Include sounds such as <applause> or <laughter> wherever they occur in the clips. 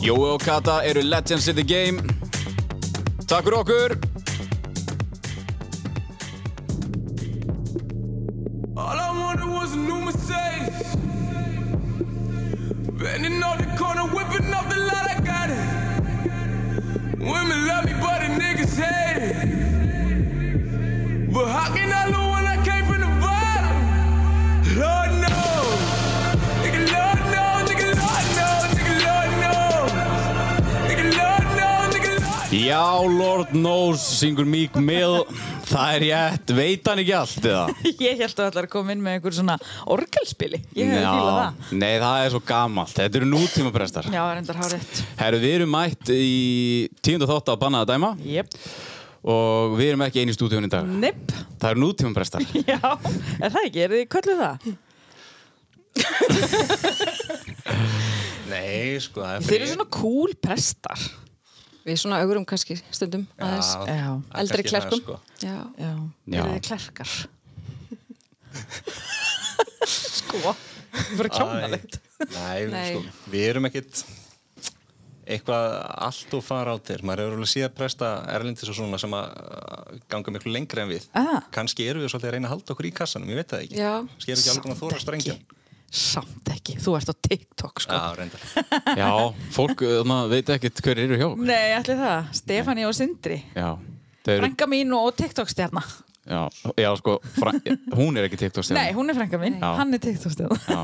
Jói og Kata eru legends in the game. Takk fyrir okkur. All I wanted was a new Mercedes. Bending on the corner, whipping the I got it. Women love me, but the niggas hate it. But how can I lose Já, Lord knows, syngur Meek Mill. Það er rétt, veit hann ekki allt eða? <laughs> Ég held að það ætlar að koma inn með einhver svona orgelspili. Ég hefði fílað það. Nei, það er svo gamalt. Þetta eru nútíma prestar. Já, reyndar hárið. Herru, við erum mætt í tíundu þátt að banna að dæma Jep. og við erum ekki einu í stúdíun í dag. Nipp. Það eru nútíma prestar. <laughs> Já, er það ekki? Er þið kölluð það? Nei, sko, það er Þeir eru svona cool prestar. Við svona augurum kannski stundum aðeins. Já. Eldri klerkum. sko. Já. Já. Já. Eru þið klerkar? <laughs> sko. Bara kjánalegt. Nei, Nei. Sko, við erum ekkit eitthvað allt og fara á þér maður hefur alveg síðan presta erlendis og svona sem að ganga miklu lengra en við Ah. kannski erum við svolítið að reyna að halda okkur í kassanum ég veit það ekki, kannski erum ekki alveg að þóra að sprengja Samt ekki. Þú ert á TikTok, sko. Já, reyndar <laughs> Já, fólk þarna, veit ekkert hver eru hjá. Nei, allir það. Stefani og Sindri. Já, þeir eru, Frænka mín og TikTok-stjarna. já, já, sko, fran, hún er ekki TikTok Nei, hún er frænka mín. Já. Hann er TikTok-stjarna. Já,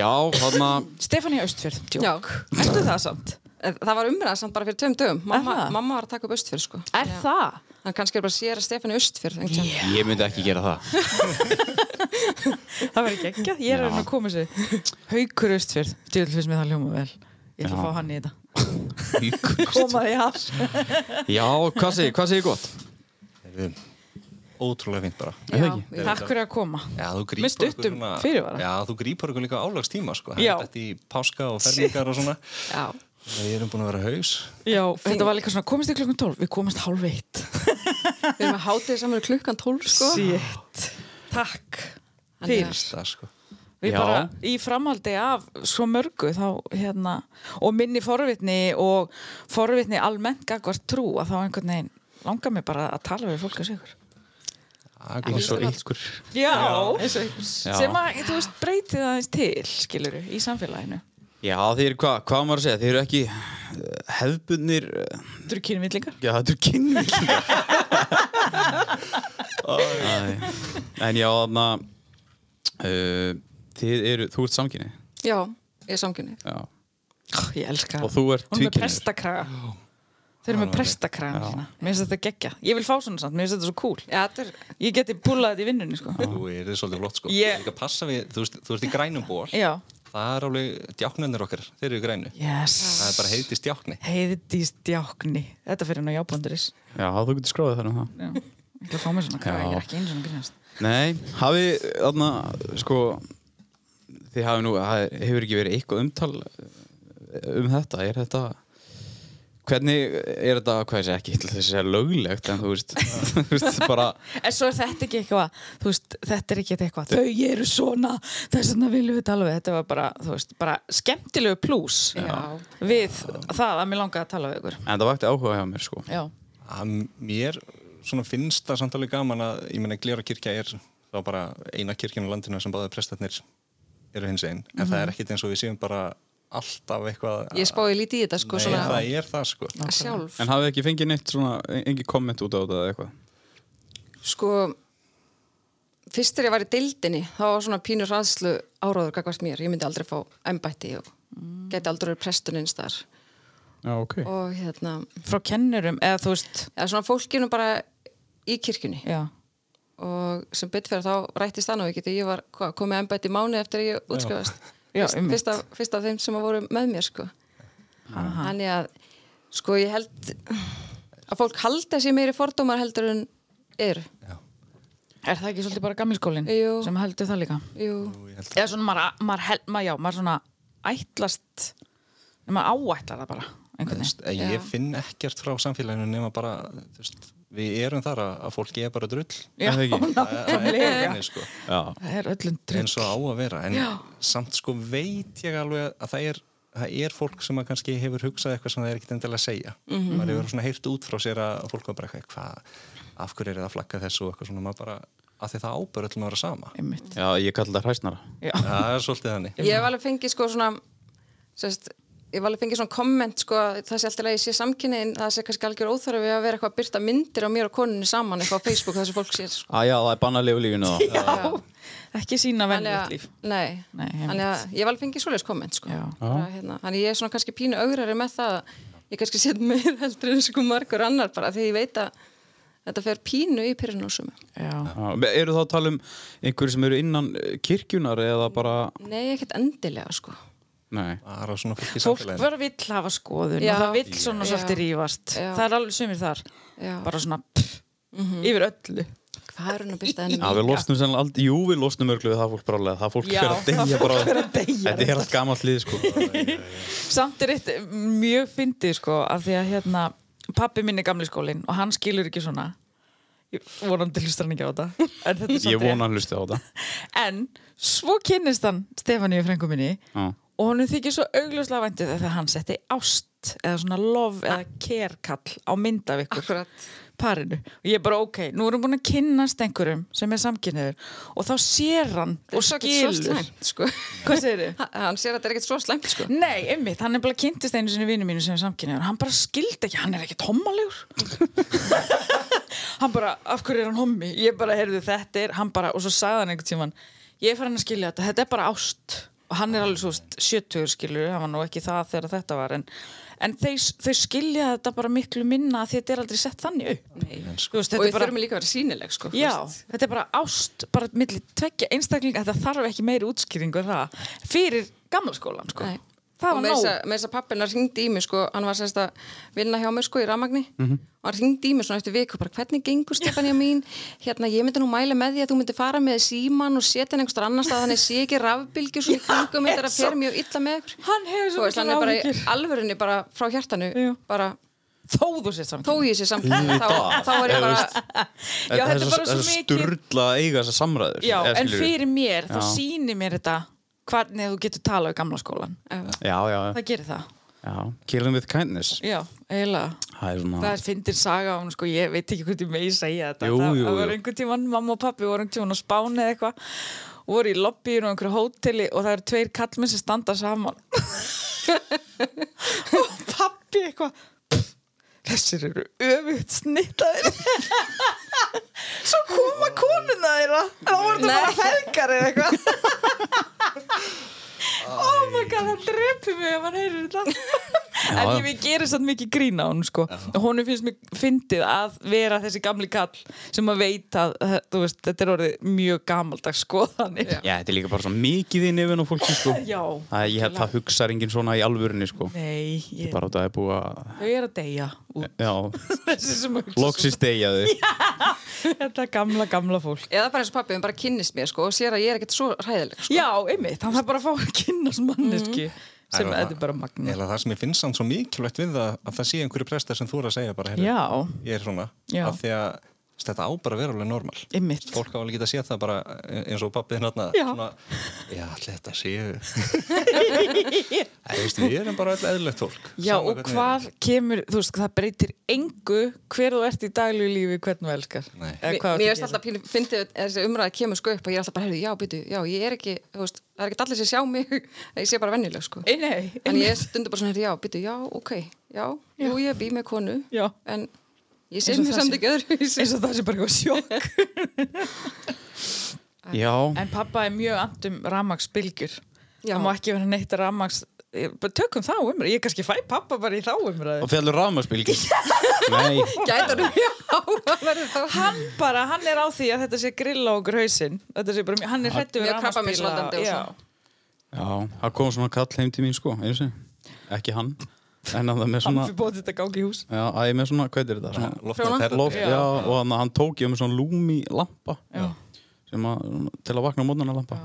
já þarna, Stefani Austfjörð. Já. Djók. Ertu það samt? Það var umræða samt bara fyrir tveim dögum. Mamma, mamma var að taka upp Östfjörð, sko. Er það? Þannig kannski er bara að sér að Stefán Östfjörð. Yeah. ég myndi ekki gera það. <laughs> <laughs> Það verður ekki. Ég er að reyna að koma sér. Haukur Austfjörð. Djúvel finnst mér það hljóma vel. Ég ætla að Já. fá hann í þetta. <laughs> Koma því að. <laughs> Já, hvað segir, hvað segir gott? Ótrúlega fínt bara það ekki? Takk fyrir að koma. Já, þú Með stuttum fyrirvara. Já, þú grípur okkur líka álagstíma sko. Já. Þetta í páska og fermingar og svona Já. Við erum búin að vera haus Já, þetta var líka svona, komist þið klukkan 12? Við komist hálf eitt. Við erum að hátið saman klukkan 12, sko. Sitt. Takk. Þannig að- Það sko Við Já. bara í framhaldi af svo mörgu þá hérna og minni forvitni og forvitni almennt gagvart trú að þá einhvern veginn langar mig bara að tala við fólk að sigur. Eins og ykkur. Já, eins og ykkur. Sem að, þú veist, breytið aðeins til, skiluru, í samfélaginu. Já, þeir eru, hvað, hvað maður að segja, þeir eru ekki uh, hefðbundnir, uh, Þú eru kynvillingar? já, þetta eru kynvillingar. <laughs> En já, uh, þið eru, þú ert samkynni. Já, ég er samkynni. Ég elska Og þú ert Hún er prestakraga. Þeir eru með prestakraga hérna. Mér finnst þetta geggja. Ég vil fá svona samt, mér finnst þetta svo cool. Já, þetta er... Ég geti púlað þetta í vinnunni, sko. Þú er svolítið flott sko Ég- við, þú veist, þú veist í grænum ból Já. Það er alveg djáknarnir okkar Þeir eru í grænu Yes. Það er bara heiti stjákni Heiðdís djákni. Þetta fyrir hann á jábunduris. Já, þú getur skráðið þar um það. Já. Ég að fá mér svona kraga, ég er ekki einu svona grínast. Nei, hafi, þarna, sko, þið hafi nú, það hefur ekki verið eitthvað umtal uh, um þetta, er þetta, hvernig er þetta, hvað segi ekki, að segja löglegt, en þú veist, <laughs> þú veist, bara, En svo er þetta ekki eitthvað, þú veist, þetta er ekki eitthvað, þau eru svona, þess vegna viljum við tala við. Þetta var bara, þú veist, bara skemmtilegu plús við það að mér langaði að tala við ykkur. en það vakti áhuga hjá mér, sko. Já. að mér svona finnst það samt alveg gaman að ég menna Glera kirkja er þá bara eina kirkjan á landinu sem báði prestarnir eru hins einn en það er ekkit eins og við séum bara alltaf eitthvað Ég spáði lítið í þetta, sko, Nei, svona það er það sko sjálf. En hafið ekki fengið neitt svona, engi komment út á þetta eitthvað? Sko, fyrst þegar ég var í deildinni, þá var svona pínur ræðslu áráður gagvart mér. Ég myndi aldrei fá embætti og geti aldrei verið prestunins þar. Já, ok. Og hérna, Frá kennurum, eða þú veist, eða svona fólkinu bara í kirkjunni. já. Og sem betur fyrir þá rættist það nú ekki þegar ég var hvað, komið embætti mánu eftir að ég útskrifast. Já, fyrst, einmitt. fyrst, af, fyrst af þeim sem voru með mér sko. þannig að sko ég held að fólk halda sér meiri fordómar heldur en eru Er það ekki svolítið bara gamilskólinn Jú. sem heldur það líka? Jú, Eða svona maður, já, maður svona ætlast, maður áætlar það bara, Veist, ég Já. finn ekkert frá samfélaginu nema bara veist, við erum þar að, að fólki er bara drull Já, það ekki? <laughs> það er þannig, sko. Það er öllum drögg. eins og á að vera en Já. samt sko veit ég alveg að það er, það er fólk sem að kannski hefur hugsað eitthvað sem það er ekkert endilega að segja Mhm. maður hefur svona heyrt út frá sér að fólk var bara eitthvað hvað, af hverju er það að flagga þessu og eitthvað svona maður bara, að því það ábæður öllum að vera sama Einmitt. Já, ég kalli það hræsnara. Já. það er svolítið þannig ég hef alveg fengið sko svona sérst, ég hef alveg fengið svona komment sko, að það sé alltaf að ég sé samkynniðin það sé kannski algjör óþarfi að vera eitthvað að byrta myndir á mér og konunni saman eitthvað á Facebook þessi fólk sér sko. Á já, það er bannað lifu lífinu þá. Já, ekki sína að- líf. Nei, þannig að ég hef alveg fengið svoleiðis komment sko. Hérna, þannig ég er svona kannski pínu augrari með það að ég kannski set meir <laughs> heldur en sko margur annar bara því ég veit að þetta fer pínu í. Já. Eru þá að tala um einhverju sem eru innan eh, kirkjunar eða bara... Nei, ekkert endilega sko Á svona fólk í Fólk samfélaginu bara vill hafa skoðun Já. og það vill svona Já. svolítið rífast. Já. Það er alveg sumir þar. Já. Bara svona pff, yfir öllu. Hvað er hún að losnum sennilega aldrei, jú, við losnum örglu við það fólk brálega, það fólk fyrir að deyja bara. fólk Þetta er allt gamalt lið, sko. <laughs> Samt er eitt mjög fyndið sko af því að hérna pappi minn er gamli skólinn og hann skilur ekki svona Ég vonandi hlustar hann ekki á þetta Ég vona hann hlusti á þetta. En svo kynnist hann Stefaníu frængu minni Já. Og honum þykir svo augljóslega væntið þegar hann setti ást eða svona love eða kerkall á mynd af ykkur. Akkurat. parinu. Og ég er bara ok, nú erum búin að kynnast einhverjum sem er samkynniður og þá sér hann og skilur. sko. Hvað segir þið? <laughs> Ha- Hann sér að þetta er ekkert svo slæmt sko. Nei, einmitt, hann er bara kynntist einu sinni vinnu mínu sem er samkynniður hann bara skildi ekki, hann er ekki hommalegur <laughs> hann bara, af hverju er hann hommi? Ég bara, heyrðu, þetta er, hann bara og svo sagði hann einhvern tímann, ég er farin að skilja þetta þetta er bara ást og hann er alveg svo sjötugur skilur, hann var nú ekki það þegar þetta var en, en þau, þau skilja þetta bara miklu minna að þetta er aldrei sett þannig upp. Veist, Og þetta bara þurfum líka að vera sínileg sko Já, þetta er bara ást, bara milli tveggja einstaklinga, þetta þarf ekki meiri útskýringu það, fyrir gamla skólan sko. Nei. Það og var nóg. að- með þess að pappina ringdi í mig sko, hann var sérst að vinna hjá mér sko í ramagni Mhm. og hann ringdi í mig svona eftir viku bara hvernig gengur Stefania mín hérna ég myndi nú mæla með því að þú myndi fara með síman og setja hann einhverstað annars að þannig sé ekki rafbylgjur svona í kringum þetta er að fer mjög illa með ykkur. Hann hefur svo hann er bara í alvörunni bara frá hjartanu Jú. bara þó þú sér samt þó ég sé samt þá, þá er ég bara Já, þetta er bara svo mikið Sturla eiga þessar samræður. En fyrir mér, þá sýnir mér þetta hvernig þú getur talað í gamla skólan Já, já, það gerir það, já. Killing with kindness. já, eiginlega Það svona... það fyndir saga á hún, sko, ég veit ekki hvort ég megi segja þetta Jú, það, jú, það var jú. einhvern tímann, mamma og pappi voru einhvern tímann á Spáni eða eitthvað voru í lobbyin og einhverju hóteli og það eru tveir kallmenn sem standa saman <laughs> <laughs> og pappi eitthvað "Pff, þessir eru öfugt snittaðir svo koma konuna þeirra. Þá voru það bara feðgar eða eitthvað oh my god, það drepi mig ef hann heyrir þetta <laughs> en ég við gerir satt mikið grín á hún sko. hún finnst mér fyndið að vera þessi gamli kall sem að veit að eh, þú veist, þetta er orðið mjög gamaldags skoðanir Já, þetta er líka bara svo mikið í nefn og fólki, sko. <laughs> Já, Það, ég held það hugsar enginn svona í alvörunni, sko. Nei, ég, Bara þetta er búið að... þau eru að deyja út Já, <laughs> þessi sem hugsa loksist deyja þau. svona. Þetta gamla, gamla fólk eða bara eins og pappi, hann bara kynnist mér sko og sér að ég er ekkert svo hræðileg sko. Já, einmitt, hann þarf bara að fá að kynnast manneski sem Það er þetta er bara magna Eða það sem ég finnst samt svo mikilvægt við það að það sé einhverju prestar sem þú er að segja bara Já, ég er svona. Já. af því að þetta á bara að vera alveg normal. Einmitt. Fólk á alveg geta séð það bara eins og pappið hérna Já. svona, já, allir þetta séu <laughs> við erum bara öll eðlilegt fólk Já, Sama og hvernig- hvað kemur, þú veist, það breytir engu hver þú ert í daglegu lífi, hvern þú elskar. Mér finnst að alltaf pínu, fyndið að þessi umræða kemur sko upp og ég er alltaf bara, heyrðu, já, byrju, já, ég er ekki, þú veist, það er ekki allir sem sjá mig, <laughs> ég sé bara venjuleg, sko. En ég stundur bara svona, heyrðu, já, byrju, já, ok, já, jú, ég bý með konu, Já. en ég og mér samt ekki öðru. eins og það sé bara eitthvað sjokk Já, En pappa er mjög andum ramagsbylgjur Já. Það má ekki vera neitt ramags bara tökum þá umræð, ég kannski fæ pappa bara í þá umræð og fjallur rafmagsbylgi. <laughs> Nei, Gætur um, já, það verður þá. Hann bara, hann er á því að þetta sé grilla á okkur hausinn Þetta sé bara, hann er hrættu við Mjög og Já. það kom svona kall heim til mín sko. Ekki hann, en hann með svona, Hann fyrir bótið þetta gangi í hús já, æ, með svona, hvað er þetta? Svona, loft, já, og hann, hann tók ég með svona lúmi lampa Já. sem að, til að vakna á mótnana lampa.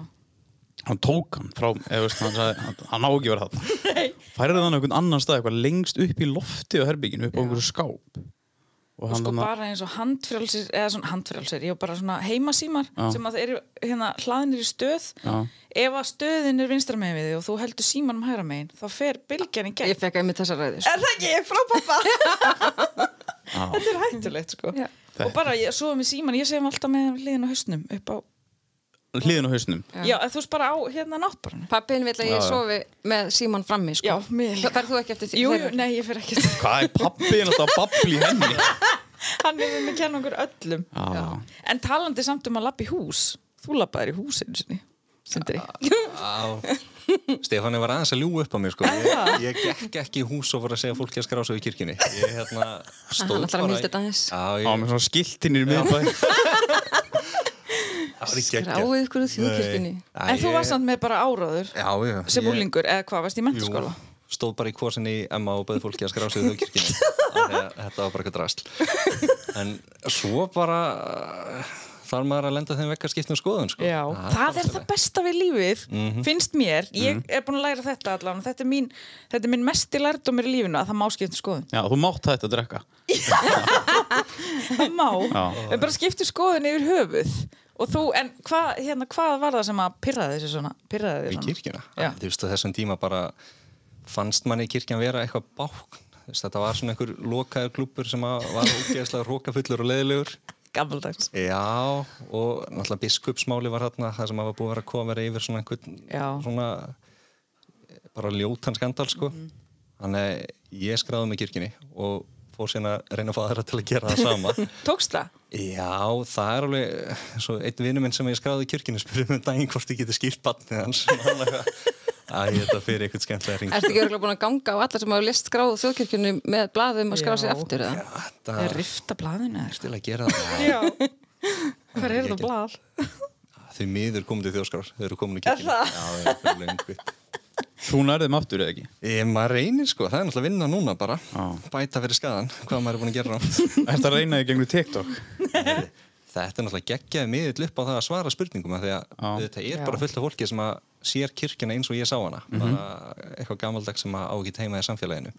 Hann tók hann frá, eða veist, hann sagði, hann, á ekki verið þarna. <laughs> Færði hann á einhvern annan stað, eitthvað lengst upp í lofti á herbygginu, upp á einhverju skáp. Og og sko þarna- bara eins og handfrjálsir eða svona handfrjálsir, ég var bara svona heimasímar Já. sem að eru hérna hlaðinir í stöð Já. ef að stöðin er vinstra megin við þig og þú heldur símanum hægra megin þá fer bylgjan í gegn Ég fekk einmitt þessa ræði sko. Er það ekki frá pappa? <laughs> Þetta er hættulegt sko Já. og bara ég svo með síman, ég segum alltaf með hliðin á hausnum upp á, hliðin á hausnum. já, þú veist bara á hérna náttbáranu Pappin vill að Já, ég já. sofi með síman frammi sko. Já, mér líka. Ferð þú ekki eftir því? Jú, jú, nei, ég fer ekki Hvað er pappin alltaf að babli henni? <laughs> Hann er með að kenna okkur öllum Já. En talandi samt um að lappa í hús Þú lappaðir í hús einu sinni Sindri Já, Stefáni var aðeins að ljú upp á mér sko. ég, ég gekk ekki í hús og var að segja fólki að skrá sig í kirkjunni ég hérna stóð Hann ætlar að milda þetta aðeins. Já, Já, ég, með svona skiltinir í miðbæ. Það var ekki Skráið ykkur úr þjóðkirkjunni. En þú varst samt með bara áráður Já, já sem ég- úlingur, eða hvað, varst í mentaskóla? stóð bara í kvorsinni í Emma og bauði fólki að skrá sig í þjóðkirkjunni <laughs> þetta var bara eitthvað drasl en svo bara þarf maður að lenda þeim vekk að skipta um skoðun sko. Já, það er það besta við lífið Mhm. finnst mér, ég er búin að læra þetta allan þetta er mín, þetta er mín mesti lærdómur í lífinu að það má skipta um skoðun Já, þú mátt hægt að drekka. <laughs> það má, Já. en bara skipta um skoðun yfir höfuð og þú, en hvað hérna, hvað var það sem að pyrraði þessi svona pyrraði í þig svona? kirkjuna Já. þú veist á þessum tíma bara fannst manni kirkjan vera eitthvað bákn þetta var svona einhver lokaður klúpur sem að var ógeðslega rókafullur og leiðilegur Gammaldags já og náttúrulega biskupsmáli var þarna það sem var búið að vera að koma yfir svona einhvern Já. svona bara ljótan skandal sko Mhm. þannig að ég skráði með kirkjunni og fór síðan að reyna að fá aðra til að gera það sama <laughs> Tókst það? Já, það er alveg svo einn vinnu minn sem ég skráði í kirkjunni spurði mig um daginn hvort ég geti skýrt batnið hans <laughs> Æ, þetta fyrir eitthvað skemmtilega ring Ertu ekki örgulega búin að ganga á allar sem hafa list skráð þjóðkirkjunni með blaðum að skrá sig Já. aftur eða? Þetta Er rifta blaðinu eða? til að gera það <laughs> Já Hver er það get- blað? Þau miður komið til þjóðskrar, þau eru komin í kirkjunni það? Já, það er Þú nærðum aftur eða ekki? Ég, maður reynir sko, það er náttúrulega að vinna núna bara Já. Bæta fyrir skadan, hvað maður er búin að gera rámt <laughs> Ertu að reyna þig gegnum TikTok? Þetta er náttúrulega geggjaði miðill upp á það að svara spurningum af því að Já. þetta er Já. bara fullt af fólki sem að sér kirkjuna eins og ég sá hana. Bara eitthvað gamaldags sem að á ekki heima í samfélaginu.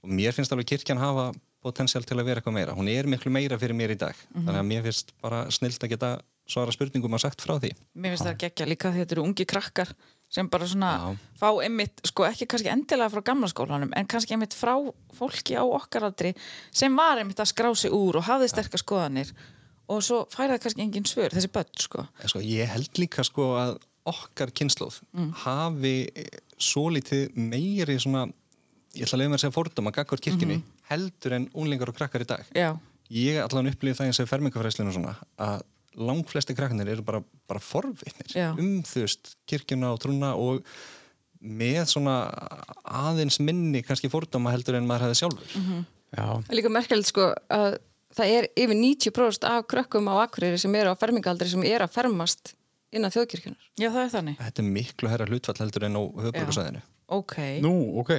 Og mér finnst alveg kirkjan hafa potensial til að vera eitthvað meira. Hún er miklu meira fyrir mér í dag. Þannig að mér finnst bara snilt að geta svara spurningum og sagt frá því. Mér finnst það geggja líka því þetta eru ungi krakkar sem bara svona Já. fá einmitt, sko ekki kannski endilega frá gamla skólanum en kannski einmitt frá fólki á okkar aldri sem var einmitt að skrá sig úr og hafði sterkar skoðanir. Og svo færa það kannski engin svör, þessi börn sko. En sko, ég held líka sko að okkar kynnslóð hafi svo litið meiri svona, ég ætla að leiða mér að segja fordóma gagvart kirkjunni heldur en unlingar og krakkar í dag. Já, Ég allan upplýði það eins og fermingafræslinu svona að langflesti krakkarnir eru bara, bara forvitnir Já. um þú veist kirkjuna og trúna og með svona aðeins minni kannski fordóma heldur en maður hefði sjálfur. Já. Það er líka merkilegt sko að það er yfir 90% af krökkum á Akureyri sem eru á fermingaldri sem eru að fermast innan þjóðkirkjunar. já það er þannig Þetta er miklu herra hlutfall heldur en á höfbrukusæðinu. Ok, Nú, ok.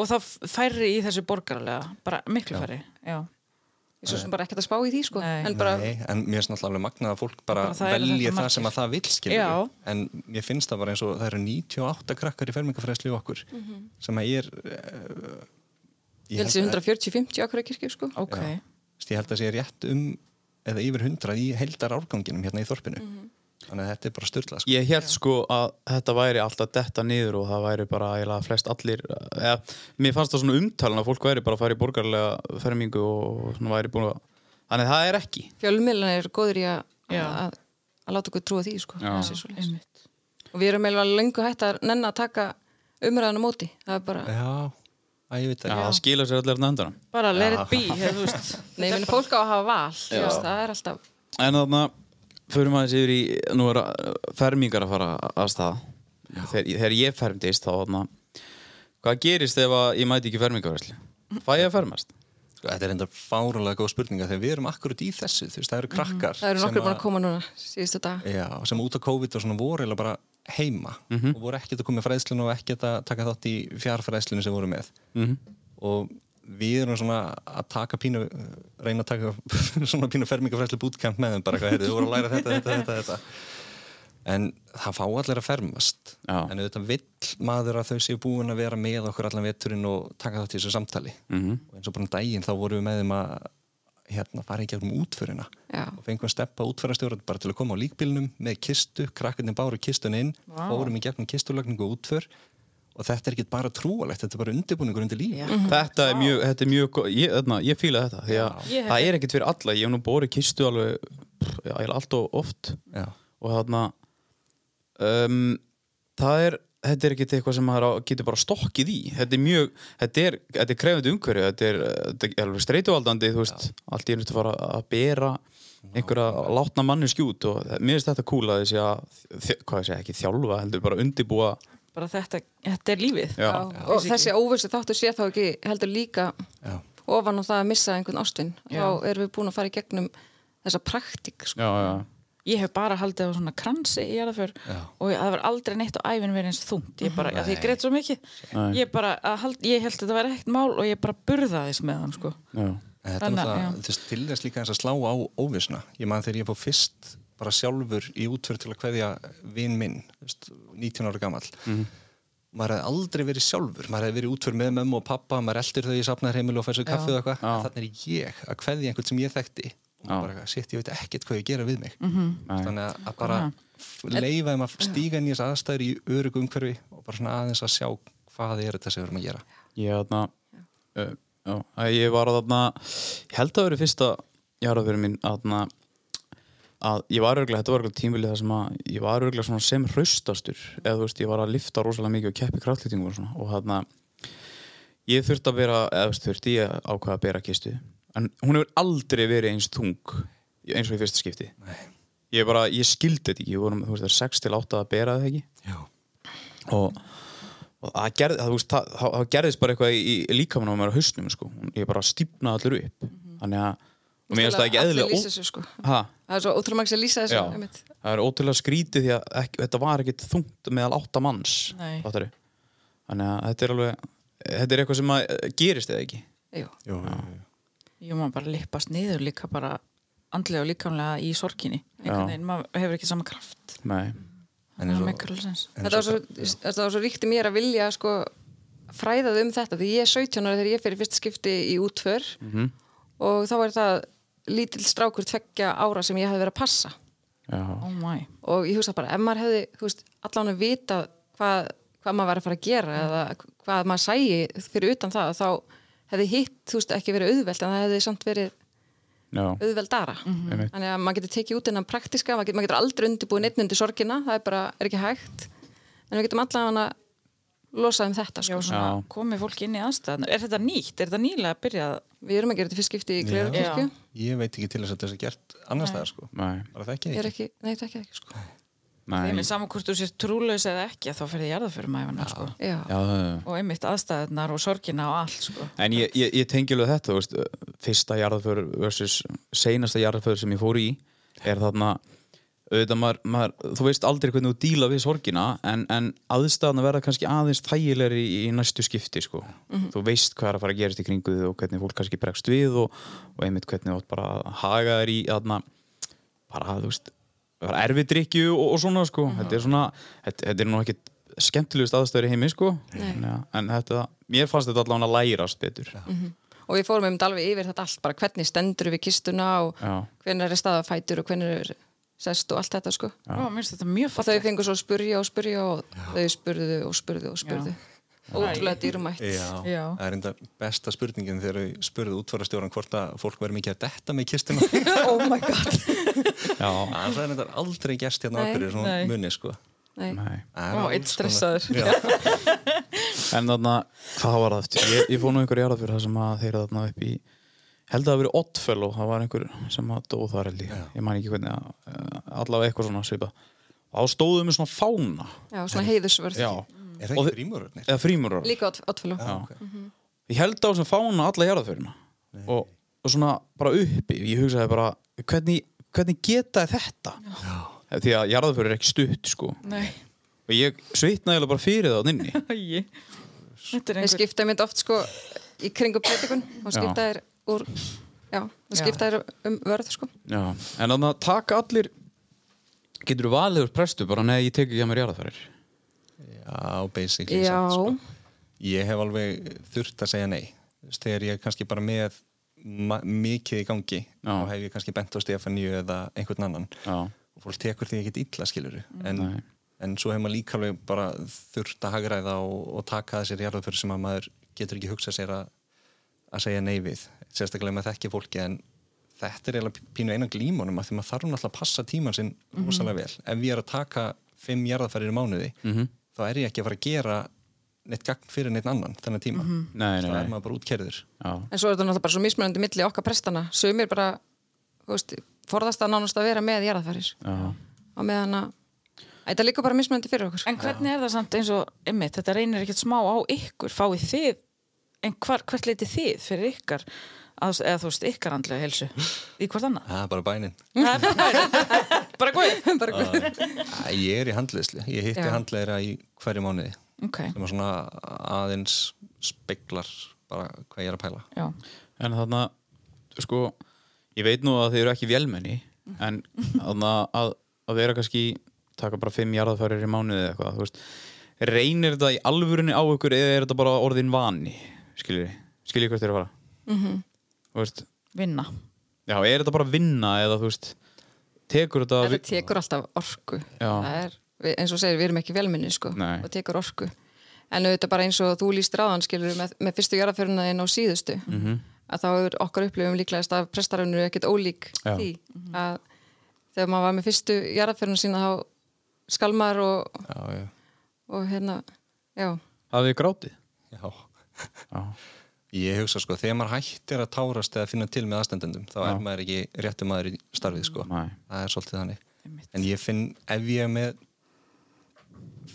og það færri í þessu borgarlega bara miklu færri, já Ég svo sem bara ekkert að spá í því sko. Nei. En bara, Nei, en mér finnst náttúrulega alveg magnað að fólk bara, Bara það velji það sem að það vil skilja Já. en mér finnst það bara eins og það eru 98 krakkar í fermingafræðslu í okkur sem að ég er uh, ég held sér 140-50 Akureyri kirkju sko. Ok, Já. ég held að sé rétt um eða yfir 100 í heldar árganginum hérna í þorpinu þannig að þetta er bara styrla sko. Ég held sko að þetta væri alltaf detta niður og það væri bara eiginlega flest allir eða, mér fannst það svona umtalan að fólk væri bara að fara í borgarlega fermingu og svona væri búin að þannig það er ekki. Fjölmiðlan er góður í að, að, að láta okkur trúa því sko. Og við erum eiginlega lengu hægt að nenn að taka umræðan á móti. Það er bara, Já, að ég veit Já, það það skilur sér allir endan Bara let it be, hefur þú veist. <laughs> Nei, minn fólk á að hafa val. það er alltaf, En þarna förum aðeins yfir í nú er fermingar að fara að stað þegar, þegar ég fermdist þá þarna hvað gerist ef að ég mæti ekki fermingaværsli? Fæ ég að fermast? Sko, Þetta er enda fárulega góð spurninga þegar við erum akkurat í þessu, þú veist, það eru krakkar það eru nokkur búin að- koma núna síðustu dag. Já, sem út á COVID og svona voru eða bara heima og voru ekkert að koma með fræðslinu og ekkert að taka þátt í fjárfræðslinu sem voru með Mhm. og við erum svona að taka pínu reyna að taka <laughs> svona pínu fermingafræðslu bootcamp með þeim bara hvað heyrðu, þú voru að læra þetta, þetta, þetta, þetta en það fá allir að fermast Já. en auðvitað vill maður að þau séu búin að vera með okkur allan veturinn og taka þátt í þessu samtali Mhm. og eins og bara um daginn þá vorum við með þeim að hérna, fara í gegnum útförina Já. og fengum að steppa útförastjóra bara til að koma á líkbílnum með kistu, krakkarnir báru kistun inn Vá. fórum í gegnum kistulagningu og útför og þetta er ekki bara trúalegt, þetta er bara undirbúningur undir líf Já. Þetta er mjög, þetta er mjög ég, þarna, ég fíla þetta því að Ég það er ekkert fyrir alla, ég hef nú borið kistu alveg, já, eiginlega allt og oft. Já. og þarna um, það er þetta er ekkert eitthvað sem maður getur bara stokkið í. Þetta er mjög, þetta er, þetta er krefandi umhverju, þetta er, þetta er alveg streituvaldandi, þú veist, allt í einu að fara að bera einhverja látna manni skjút og mér finnst þetta cool að þessi að, hvað ég segja, ekki þjálfa heldur bara undibúa bara þetta, þetta er lífið Já. og þessi óvissu þáttu sé þá ekki heldur líka Já. ofan á það að missa einhvern Já. þá erum við búin að fara í gegnum þessa praktík sko. já, já, ég hef bara haldið á svona kransi í jarðaför Já. og það var aldrei neitt á æfin verið eins þungt ég bara, ég greit svo mikið Nei. ég bara, að hald, ég held að þetta var ekkert mál og ég bara burðaðist með hann sko já. En Þetta er Þannig að, náttúrulega, já. til þess líka þess að slá á óvissna. Ég man þegar ég fór fyrst bara sjálfur í útför til að kveðja vin minn, þú veist, 19 ára gamall. Maður hefði aldrei verið sjálfur, maður hefði verið útför með mömmu og pappa, maður eldir þau í safnaðarheimilu og fær svo kaffið og eitthvað. Þannig er ég að kveðja einhvern sem ég þekkti og Já. bara, sitt, ég veit ekkert hvað ég gera við mig. Mhm. Nei. Þannig að- að bara leifa þeim að stíga inn í þess aðstæður í örugu umhverfi og bara svona aðeins að sjá hvað er þetta sem við erum að gera. Ég þarna uh, já, að ég var þarna ég held að vera fyrsta jarðafyrir mín þarna að ég var örgulega, þetta var örgulega tímvilið þar sem að ég var örgulega svona sem hraustastur eða þú veist, ég var að lifta rosalega mikið og keppi kraftlýtingu og svona og þarna ég þurfti að vera, eða þú veist, þurfti ég að ákveða að bera kistu. En hún hefur aldrei verið eins þung eins og í fyrsta skipti. Nei. ég bara, ég skildi þetta ekki, vorum, þú veist, það er 6 til 8 að bera það ekki. Og, og það, gerð, gerðist bara eitthvað í, í líkamann á mér á hausnum sko. ég bara stífnaði allir upp. Þannig að og mér finnst það ekki eðlilega lýsa sko. það er svo ótrúlega margir sem lýsa þessu það er ótrúlega skrítið því að ekki, þetta var ekkit þungt meðal átta manns Nei. fattaru. þannig að þetta er alveg þetta er eitthvað sem að, eh, gerist eða ekki Jú. Jú, jú, jú. má bara lippast niður líka bara andlega og líkamlega í sorkinni einhvern veginn, maður hefur ekki sama kraft Nei. Þetta var svo- svo, þetta var svo ríkt í mér að vilja sko, fræðað um þetta því ég er 17 ára þegar ég fer í fyrsta skipti í útför Mhm. og þá var það lítill strákur tveggja ára sem ég hefði verið að passa Já. oh my, og ég hugsa bara, ef maður hefði veist, allan að vita hvað, hvað maður var að fara að gera eða hvað maður sægi fyrir utan það þá hefði hitt, veist, ekki verið auðvelt en það hefði samt verið Já. auðveldara Einmitt. þannig að maður getur tekið út innan praktiska maður getur, maður getur aldrei undirbúið neitt undir sorgina það er bara, er ekki hægt en við getum allan að losa um þetta sko. Já. komið fólk inn í aðstæðan er þetta nýtt, er þetta nýlega að byrja við erum að gera þetta fyrst skipti í Gleirukirkju Ég veit ekki til þess að þetta er gert annars staðar sko. Nei. Er ekki. ekki, nei, það ekki ekki sko. Nei. þeim er saman hvort þú sést trúlaus eða ekki þá fyrir jarðaförum æfina sko. já, Já, það- og einmitt aðstæðunar og sorgina og allt sko. En ég, ég, ég tengi alveg þetta, þú veist, fyrsta jarðaför versus seinasta jarðaför sem ég fór í er þarna, auðvitað maður, maður, þú veist aldrei hvernig þú díla við sorgina en, en aðstæðan verða kannski aðeins þægilegri í, í næstu skipti, sko. Þú veist hvað er að fara að gerast í kringu þig og hvernig fólk kannski bregst við og, og einmitt hvernig þú átt bara að haga þér í, þarna, bara, þú veist, bara erfidrykju og, og svona, sko. Þetta er svona, þetta, þetta er nú ekki skemmtilegust aðstæður í heimi, sko. Ja, en þetta, mér fannst þetta allavega að lærast betur. og við fórum um alveg yfir þetta allt bara hvernig stendur við kistuna og Já. hvernig er staða fætur og hvernig er sest og allt þetta sko. Ó, þetta mjög og þau fengur svo að spurja og spurja og þau spurðu og spurðu og spurðu. Ótrúlega dýrumætt Já, Já. það er enda besta spurningin þegar við spurðu útvarastjóran hvort að fólk verður mikið að detta með kistuna <laughs> oh my god. Já, það er enda aldrei gerst hérna okkur í svona munni sko. Alls einn stressaður. Já. <laughs> En þarna, hvað var það eftir? Ég, ég fór nú einhver jarðað fyrir það sem að þeirra þarna upp í held að það hafi verið Oddfellow, það var einhver sem að dóð þar held ég, ég man ekki hvernig að, uh, allavega eitthvað svona svipa og þá stóðum við svona fána. Já, svona heiðusvörð já, Er það ekki þi- frímururnir? eða frímurar líka áttfjölu Já. ég held á þessum fána alla jarðaförina og, og svona bara uppi. Ég hugsaði bara, hvernig, hvernig geta þetta? Því að jarðaför er ekki stutt sko. Nei. og ég svitnaði bara fyrir það á nynni <laughs> Æi. Þetta er Þeir einhver skipta mynd oft sko í kringum predikun. Og skipta þér úr já, það skipta þér um vörð sko. Já, en þannig að taka allir getur þú valið úr prestu bara nei, ég tek ekki að mér jarðafærir Já, basically Já, sagt, sko. Ég hef alveg þurft að segja nei. Þegar ég er kannski bara með mikið í gangi Já. þá hef ég kannski bent á Stefaníu eða einhvern annan. Já, og fólk tekur því ekkert illa skiluru en, Nei. en svo hefur maður líka alveg bara þurft að hagræða og, og taka þessir jarðaföru sem að maður getur ekki hugsað sér að, að segja nei við sérstaklega með þekki fólki en þetta er eiginlega pínu einan glímunum að því maður þarf náttúrulega að passa tíman sinn rosalega vel. Ef ég er að taka fimm jarðafærir í mánuði Mhm. þá er ég ekki að fara að gera neitt gagn fyrir neitt annan þennan tíma. Nei, nei, þá er nei. maður bara útkerður já, en svo er þetta náttúrulega bara svo mismunandi milli okkar prestana sumir bara, þú veist, forðast að nánast að vera með jarðafæris já. og meðan að þetta er líka bara mismunandi fyrir okkur. En hvernig er það samt eins og einmitt, þetta reynir ekkert smá á ykkur. Fáið þið, en hvar, hvert leiti þið fyrir ykkar að, eða þú veist, ykkar andlega helsu í hvort annað? það er bara bænin. Er bara- góð <laughs> bara guð. Æ, ég er í handleðslu, ég hitti Já. handleðira í hverju mánuði. Ok, sem að svona aðeins speglar bara hvað ég er að pæla. Já, En þannig að sko, ég veit nú að þið eru ekki vélmenni en þannig að, að vera kannski taka bara fimm jarðafærir í mánuði eða eitthvað, veist reynir þetta í alvörunni á ykkur eða er þetta bara orðin vani skiljið, skiljið hvert er að fara Mhm. þú veist, vinna já, er þetta bara vinna eða þú veist, tekur þetta þetta tekur alltaf orku Já. það er, við- eins og segir, við erum ekki velminni sko, Nei. og tekur orku en auðvitað bara eins og þú líst ráðan skilur með, með fyrstu jarðaföruna þinn á síðustu Mhm. að þá er okkar upplifum líklegast að prestarunur er ekkert ólík Já. því að þegar maður var með fyrstu jarðaföruna sína þá skalmar og, já, já, og hérna já, hafið þið grátið já. Ég hugsa sko, þegar maður hættir að tárast eða finna til með aðstendendum, þá Já. er maður ekki réttu maður í starfið sko. Nei. Það er svolítið þannig. En ég finn, ef ég er með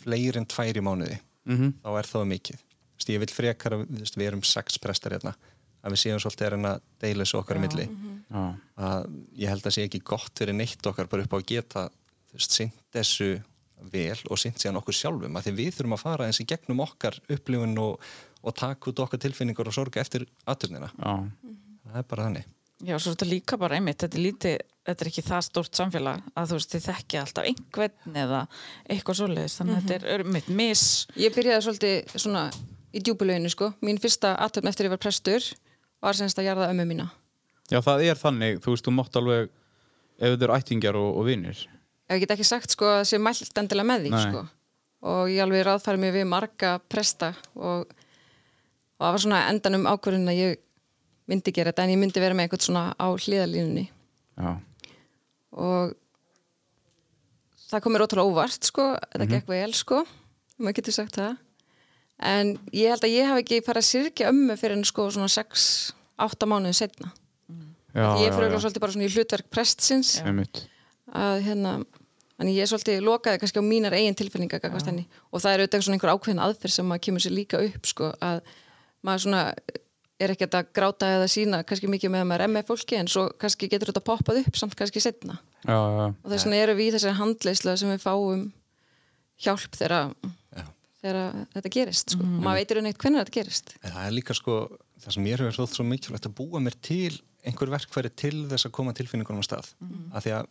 fleiri en tvær í mánuði, Mhm. þá er það mikið. Þú veist, Ég vil frekar að við erum sex prestar hérna, að við séum svolítið að deila þessu okkar í milli. já, Að ég held að sé ekki gott fyrir neitt okkar bara upp á að geta þú veist, sint þessu vel og sint síðan okkur sjálfum að því við þurfum að fara eins í gegnum okkar upplifun og, og taka út okkar tilfinningar og sorga eftir aðturnina já, það er bara þannig. Já, svo er þetta líka bara einmitt, þetta er lítið, þetta er ekki það stórt samfélag að þú veist, þið þekkja alltaf einhvern eða eitthvað svoleiðis, þannig að þetta er einmitt mis, ég byrjaði svolítið svona í djúbulöginu sko, mín fyrsta aðtöfn eftir ég var prestur var semst að jarða ömmu mína. Já, það er þannig. Þú veist, þú mátt alveg ef þetta eru ættingjar og, og vinir. Ef ég get ekki sagt sko að sé mælt endilega með því Nei. sko. og ég alveg ráðfæri mig við marga presta og, og það var svona endanum ákvörðun að ég myndi gera þetta en ég myndi vera með eitthvað svona á hliðalínunni já, og það kom mér ótrúlega óvart sko, þetta gekk vel sko. Maður getur sagt það. En ég held að ég hafi ekki farið að syrkja ömmu fyrir en sko svona 6-8 mánuðin setna já, ég fyrir já, svolítið bara svona í hlutverk prestsins. Að hérna Þannig ég svolítið lokaði kannski á mínar eigin henni. Og það er auðvitað svona einhver ákveðin aðferð sem maður kemur sér líka upp sko að maður svona er ekkert að gráta eða sína kannski mikið með að maður er með fólki en svo kannski getur þetta poppað upp samt kannski setna já, já, og þess vegna erum við í þessari handleysla sem við fáum hjálp þegar, þetta gerist sko. og maður veitir neitt hvernig þetta gerist. En það er líka sko, það sem mér hefur þótt svo mikilvægt að búa mér til einhver verkfæri til þess að koma tilfinningunum á stað. Af því að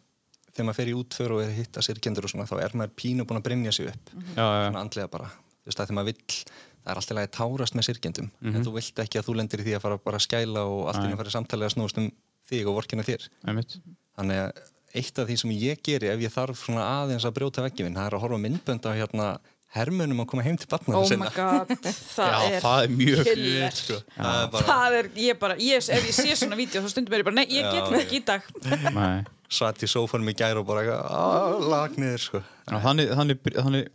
þegar maður fer í útför og er að hitta sirkjendur og svona þá er maður pínu búin að brynja sig upp. Já, já, svona andlega bara. Þú veist að þegar maður vill það er alltaf lagi tárast með sirkjendum en þú vilt ekki að þú lendir í því að fara bara að skæla og allt í að fara samtalið að snúast um þig og vorkina þér. Einmitt. Þannig að eitt af því sem ég geri ef ég þarf svona aðeins að brjóta veggin það er að horfa á myndbönd á hérna hermunum að koma heim til barnana oh my sinna god, <laughs> það já, er það er mjög killer. sko. það er bara Það er, ég bara, ég, ef ég sé svona vídeo þá stundum er ég bara, nei, ég Já, get það ekki í dag. Nei. Satt í sófanum í gær og bara eitthvað, lagniður sko. Þannig, þannig, þannig,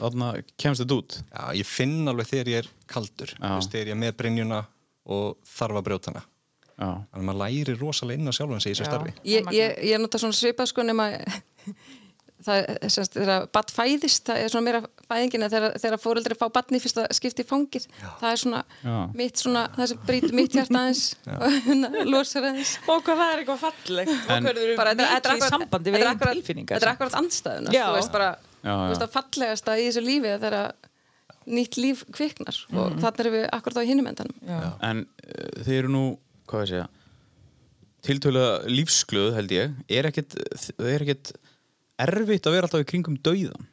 þannig kemst þetta út. Já, ég finn alveg þegar ég er kaldur veist, þegar ég er með brynjuna og þarf að brjóta hana. Já, þannig að maður læri rosalega inn á sjálfan sig í þessu Já. starfi. Ég, ég, ég nota svona svipað sko nema það er semst þegar badd fæðist, það er svona meira fæðingina þegar, þegar fóreldri fá badni fyrst að skipta í fangir, það er svona Já. mitt svona, það sem brýtur mitt hjarta <laughs> aðeins og hérna losar aðeins. Og hvað það er eitthvað fallegt. Og En- bara þetta er sambandi við einn tilfinningar þetta er akkurat andstæðuna Já. þú veist bara, Já, þú veist já. að fallegasta í þessu lífi er þegar nýtt líf kviknar og þannig erum við akkurat á hinum endanum. Já. En uh, þið eru nú, hvað ég segja tiltölulega lífsglöð held ég. Er ekkit, það er ekkit erfitt að vera alltaf í kringum dauðan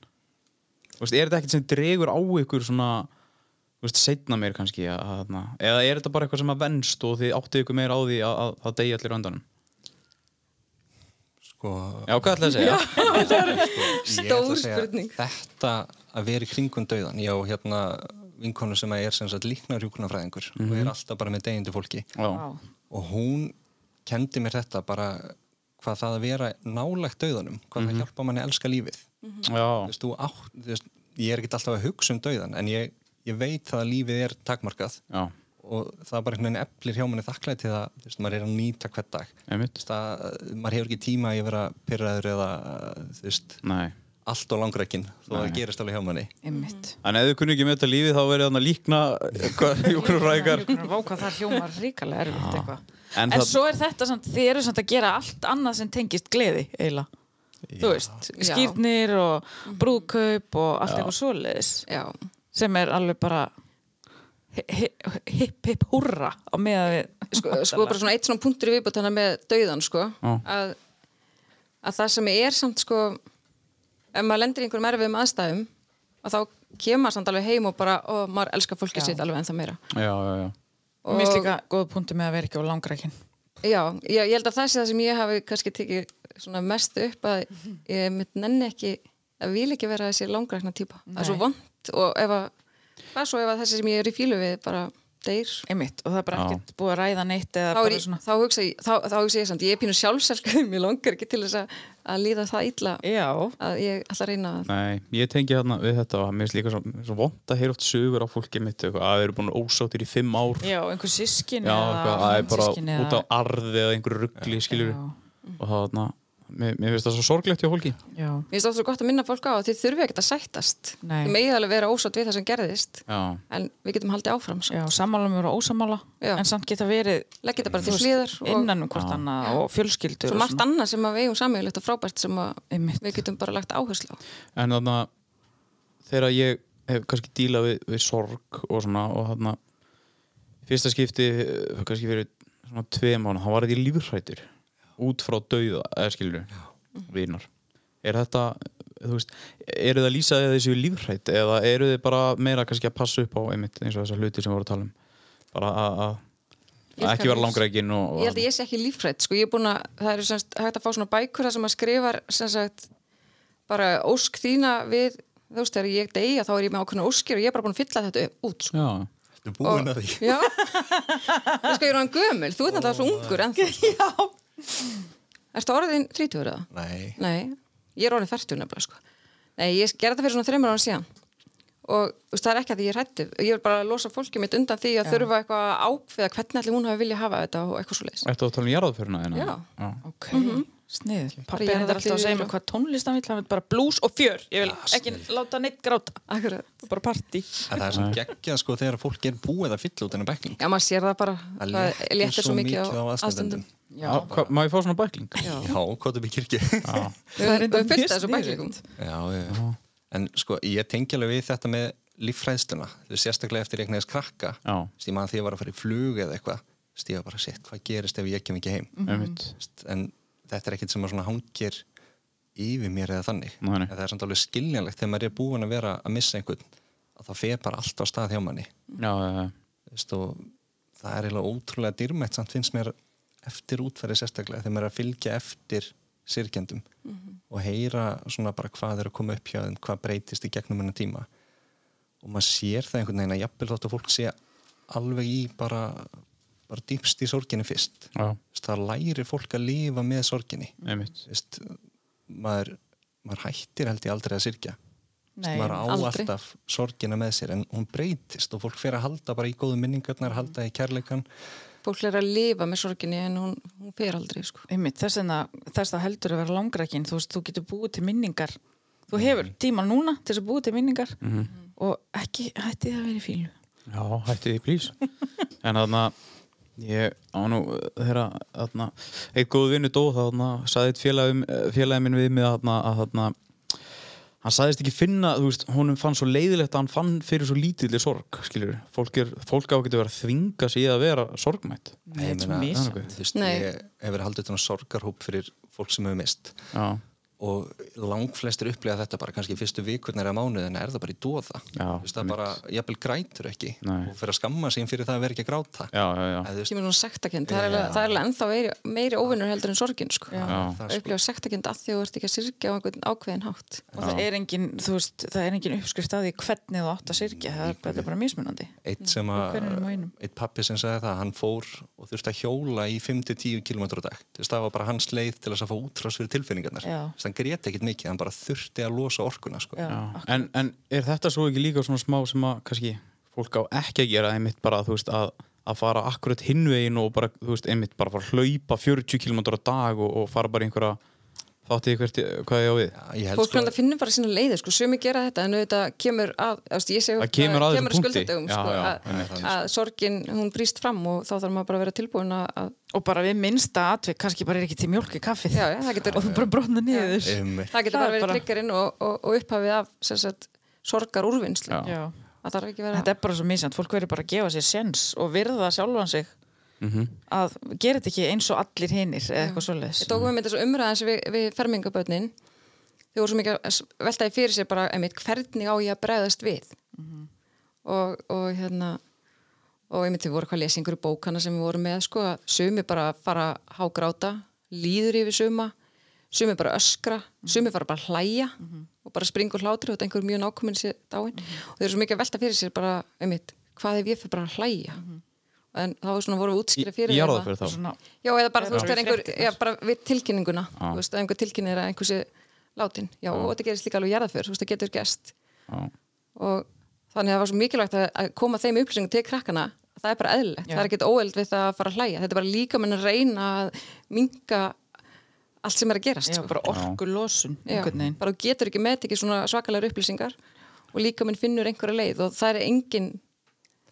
Þú veist, er þetta ekkit sem dregur á ykkur svona þú veist, setna meir kannski að, að, eða er þetta bara eitthvað sem að venst og þið áttið ykkur meir á því að, að, að deyja allir á endanum? Sko, Já, hvað ætlaði að segja? <laughs> að Stór spurning. Þetta að vera í kringum dauðan ég á hérna vinkonu sem er sem sagt líknar hjúkunarfræðingur og er alltaf bara með deyjandi fólki. Já, og hún kendi mér þetta bara hvað það að vera nálægt dauðanum hvað það hjálpa manni að elska lífið. Já, þú veist, þú átt, þú veist, ég er ekki alltaf að hugsa um dauðan en ég, ég veit það að lífið er takmarkað já, og það er bara einhvern veginn eflir hjá manni þakklæði til það, þú veist, maður er að nýta hvern dag. Þú maður hefur ekki tíma að vera pyrraður eða þú veist, Nei. allt á langrækin þó að það gerist alveg hjá manni. Einmitt. En ef þið kunni ekki með þetta lífið þá verið þannig að líkna <laughs> hvað það hljómar ríkalega erfitt eitthvað En En, það- svo er þetta samt, þið eru samt að gera allt annað sem tengist gleði eiginlega. Þú veist, skýrnir og brúðkaup og allt eitthvað svoleiðis já, sem er alveg bara hi- hi- hipp hipp húrra á meða við sko, sko bara svona eitt svona punktur í viðbútt hana með dauðan sko. Að, að það sem er samt sko ef maður lendir í einhverjum erfiðum aðstæðum að þá kemur maður samt alveg heim og bara og maður elskar fólkið sitt alveg ennþá meira. Já, já, já. og mér finnst líka góða punkti með að vera ekki á langrækin. Já, ég, ég held að það sé það sem ég hafi kannski tekið mest upp að ég mynd nenni ekki að vil ekki vera þessi langrækna típa. Það er svo vond og ef að svo ef að þessi sem ég er í fílu við bara deyr. Einmitt og það er bara ekkert búið að ræða neitt eða þá, er bara ég, svona þá, hugsa ég, þá, þá hugsa ég samt ég er pínu sjálfsælskaði, <laughs> mér langar ekki til þess að, að líða það illa. Já, að ég ætla að reyna að Nei, ég tengi hérna við þetta og mér finnst líka svo, svo vond að heyra oft sögur á fólki mitt eitthvað, að þeir eru búin ósáttir í fimm ár. Já, einhver sískin Já, eitthvað, að það er bara út á eða- arði eða einhverju ruggli, skiljur Já. og það, na, mér, mér finnst það svo sorglegt hjá fólki. Já, Mér finnst það svo gott að minna fólk á að þið þurfi ekkert að sættast. Nei. Þið megið alveg vera ósátt við það sem gerðist Já, en við getum haldið áfram svo. já sammála mér og ósamála Já. en samt geta verið Leggið þetta bara til og innan um hvort annað og fjölskyldur svo margt annað sem að við eigum sammeðilegt og frábært sem að Einmitt. við getum bara lagt áherslu á. En þannig að þegar ég hef kannski dílað við, við sorg og svona og þarna fyrsta skipti, eh, kannski fyrir svona tvei mánu, þá var þetta í lífrættur út frá dauða, eða skilur vinar. Er þetta þú veist, eru það að lýsa eða þessu lífrætt eða eru þið bara meira kannski að passa upp á einmitt eins og þessar hluti sem við vorum að tala um bara að, ekki vera langrækin og, Ég held að ég sé ekki líffrætt sko. ég er búin að, það eru semst hægt að fá svona bækur þar sem að skrifar sem sagt bara ósk þína við þú veist þegar ég deyja þá er ég með ákveðna óskir og ég er bara búin að fylla þetta út sko. Já, Þú er búin að því Já, <laughs> þú sko ég er hann gömul þú ert náttúrulega svo ungur ennþá sko. Ertu orðin 30 eða? Nei, Nei, ég er orðin 40 nefnilega sko. Nei, ég gerði þetta fyrir svona þreymur ára síðan og þú veist, það er ekki að því ég er hrættu ég vil bara losa fólkið mitt undan því að þurfa eitthvað að ákveða hvernig allir hún hafi vilja hafa þetta og eitthvað svo leiðis Ættu að tala um jarðaföruna þína? Já. Ok, snið Pappi er alltaf að segja mér hvað tónlist hann vil hann vil bara blues og fjör. Ég vil ekki láta neitt gráta. Akkurat. bara partí. En það er sem geggjað sko þegar fólk er búið að fylla út enn bækling. Já, maður sér það bara. Það það léttir léttir svo mikið á Já, Já, hva, má ég fá svona bækling? Já, hvað er kirkju. Já, <laughs> Við er mjög af þessu bæklingum. Já, já. En sko, ég tengi alveg við þetta með líffræðsluna. Þú veist, sérstaklega eftir einhvern veginn krakka. Já, Þú veist, ég man því að ég var að fara í flug eða eitthvað. Stíða bara sitt, hvað gerist ef ég kem ekki heim? Einmitt. Þú veist, en þetta er ekkit sem að svona hangir yfir mér eða þannig. En það er samt alveg skiljanlegt þegar maður er búin að vera að missa einhvern að það fer bara allt á stað hjá manni. Já, já, já, Þú veist, og það er eiginlega ótrúlega dýrmætt samt finnst mér eftir útferði sérstaklega þegar maður er að fylgja eftir sirkjandum og heyra svona bara hvað er að koma upp hjá þeim, hvað breytist í gegnum hennar tíma. Og maður sér það einhvern veginn að jafnvel þótt að fólk sé alveg í bara, bara dýpst í sorginni fyrst. Já, það læri fólk að lifa með sorginni. Veist, maður, maður hættir held ég aldrei að veist, Nei, maður á aldrei. alltaf sorgina með sér en hún breytist og fólk fer að halda bara í góðu minningarnar halda í kærleikan fólk er að lifa með sorginni en hún, hún fer aldrei sko. Einmitt, þess að heldur að vera langrækin. Þú veist, þú getur búið til minningar. Þú hefur tíma núna til þess að búið til minningar og ekki hætti það að vera í fílu Já, hætti því plís <laughs> En þarna ég á nú þeirra þarna, eitt góð vinnu dó þarna sagði eitt félagi, félagi minn við mig þarna, að þarna hann sagðist ekki finna, þú veist, honum fann svo leiðilegt að hann fann fyrir svo lítilli sorg skilur, fólk, er, fólk á að geta verið að þvinga sig í að vera sorgmætt Nei, þetta er svo meina, misjafnt. þú veist, ég hef verið haldið þannig sorgarhóp fyrir fólk sem hefur mist Já, og langflestir upplifa þetta bara kannski fyrstu vikurnar eða mánuð en er það bara í dóða Já, þú veist það bara, jafnvel grætur ekki. Nei. og fyrir að skamma sín fyrir það að vera ekki að gráta. Já, já, já. Eða, þú veist, kemur svona sektakend, það er alveg, það er alveg ennþá meiri, meiri óvinnur heldur en sorgin sko. Já. það að upplifa sektakend að því þú ert ekki að syrkja á einhvern ákveðin hátt. Og það er engin, veist, það er engin uppskrift að því hvernig þú átt að syrkja það er bara, bara mismunandi. Eitt er eitt pappi sem sagði það, hann fór og þurfti að hjóla í 5-10 km hann grét ekkit mikið, hann bara þurfti að losa orkuna sko. En, en er þetta svo ekki líka svona smá sem að kannski fólk á ekki að gera einmitt bara þú veist að, að fara akkurat hinvegin og bara þú veist einmitt bara fara að hlaupa 40 km á dag og, og fara bara í einhverja þáttið hvert, hvað ég á við? Já, ég held fólk sko sko, finnir bara sína leiði sko, sumi gera þetta en þetta kemur að, ást, ég segi kemur að punkti. skuldadögum sko, já, að, einmitt. að sorgin hún brýst fram og þá þarf maður bara að vera tilbúin að, að og bara við minnsta atvik, kannski bara er ekki til mjólk í kaffið. Já, já, það getur, <laughs> og þú bara brotna niður. Það getur bara verið bara- triggerinn og, og, og upphafið af sem sagt, sorgar að vera þetta er bara svo misjant, fólk verður bara að gefa sér sens og virða sjálfan sig að gera þetta ekki eins og allir hinnir eða eitthvað svoleiðis. Ég tók með mér þessu umræðans við, við fermingabötnin þau voru svo mikið að s- veltaði fyrir sér bara einmitt, hvernig á ég að bregðast við? Og, og hérna og einmitt þau voru hvað lesingur í bókana sem við vorum með sko að sumi bara fara að hágráta líður yfir suma sumi bara öskra, sumi fara bara að hlæja og bara springa úr hlátri og þetta er einhver mjög nákomin sér dáin og þau eru svo mikið að velta fyrir sér bara einmitt, hvað ef ég fyrir bara að hlæja en þá var svona voru við útskýra fyrir Í þeim jarða að- fyrir þá? Svona, Já, eða bara, þú veist, bara er einhver, já, bara við tilkynninguna, þú veist, að einhver tilkynnir að einhversi látin, já, og þetta gerist líka alveg jarðaför, þú veist, það getur gerst. Já. og þannig að það var svo mikilvægt að, að koma þeim upplýsingum til krakkana, það er bara eðlilegt, það er ekkert óeld við það að fara að hlæja, þetta er bara líka menn að reyna að minka allt sem er að gerast, já, sko. bara orku losun bara þú getur ekki með ekki svona svakalega upplýsingar. Og líka menn finnur einhverja leið og það er engin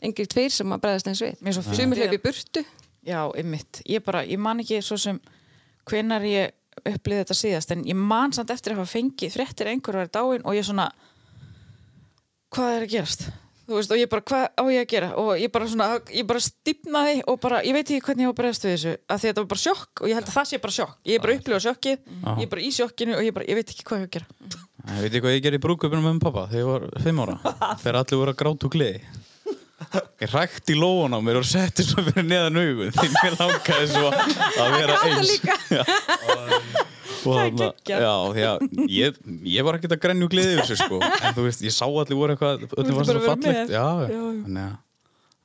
engin tveir sem að bregðast eins við. Er sumir að- í burtu. Já, ymmit. Ég bara, ég man ekki svo sem hvenar ég upplýði þetta síðast en ég man samt eftir að hafa fengið fréttir einhverjar dáin og ég svona hvað er að gerast? Þú veist, og ég bara, hvað á ég að gera? Og ég bara svona, ég bara stífnaði og bara, ég veit ekki hvernig ég á að bregðast við þessu að því þetta var bara sjokk og ég held að það sé bara sjokk. Ég er bara að upplifa sjokkið, ég er bara í sjokkinu og ég bara, ég veit ekki hvað ég á að gera. Ég veit ekki hvað ég gerði í brúköpunum með pappa þegar ég var fimm ára. <laughs> Þegar allir voru að gráta úr gleði Ég rækti lóan á mér og setti svo fyrir neðan augun því mér langaði svo að vera eins. Já. og já, því að ég, ég var ekkert að grenja úr gleði yfir þessu sko. En þú veist, ég sá allir voru eitthvað öllum var svo fallegt. já, Já, já.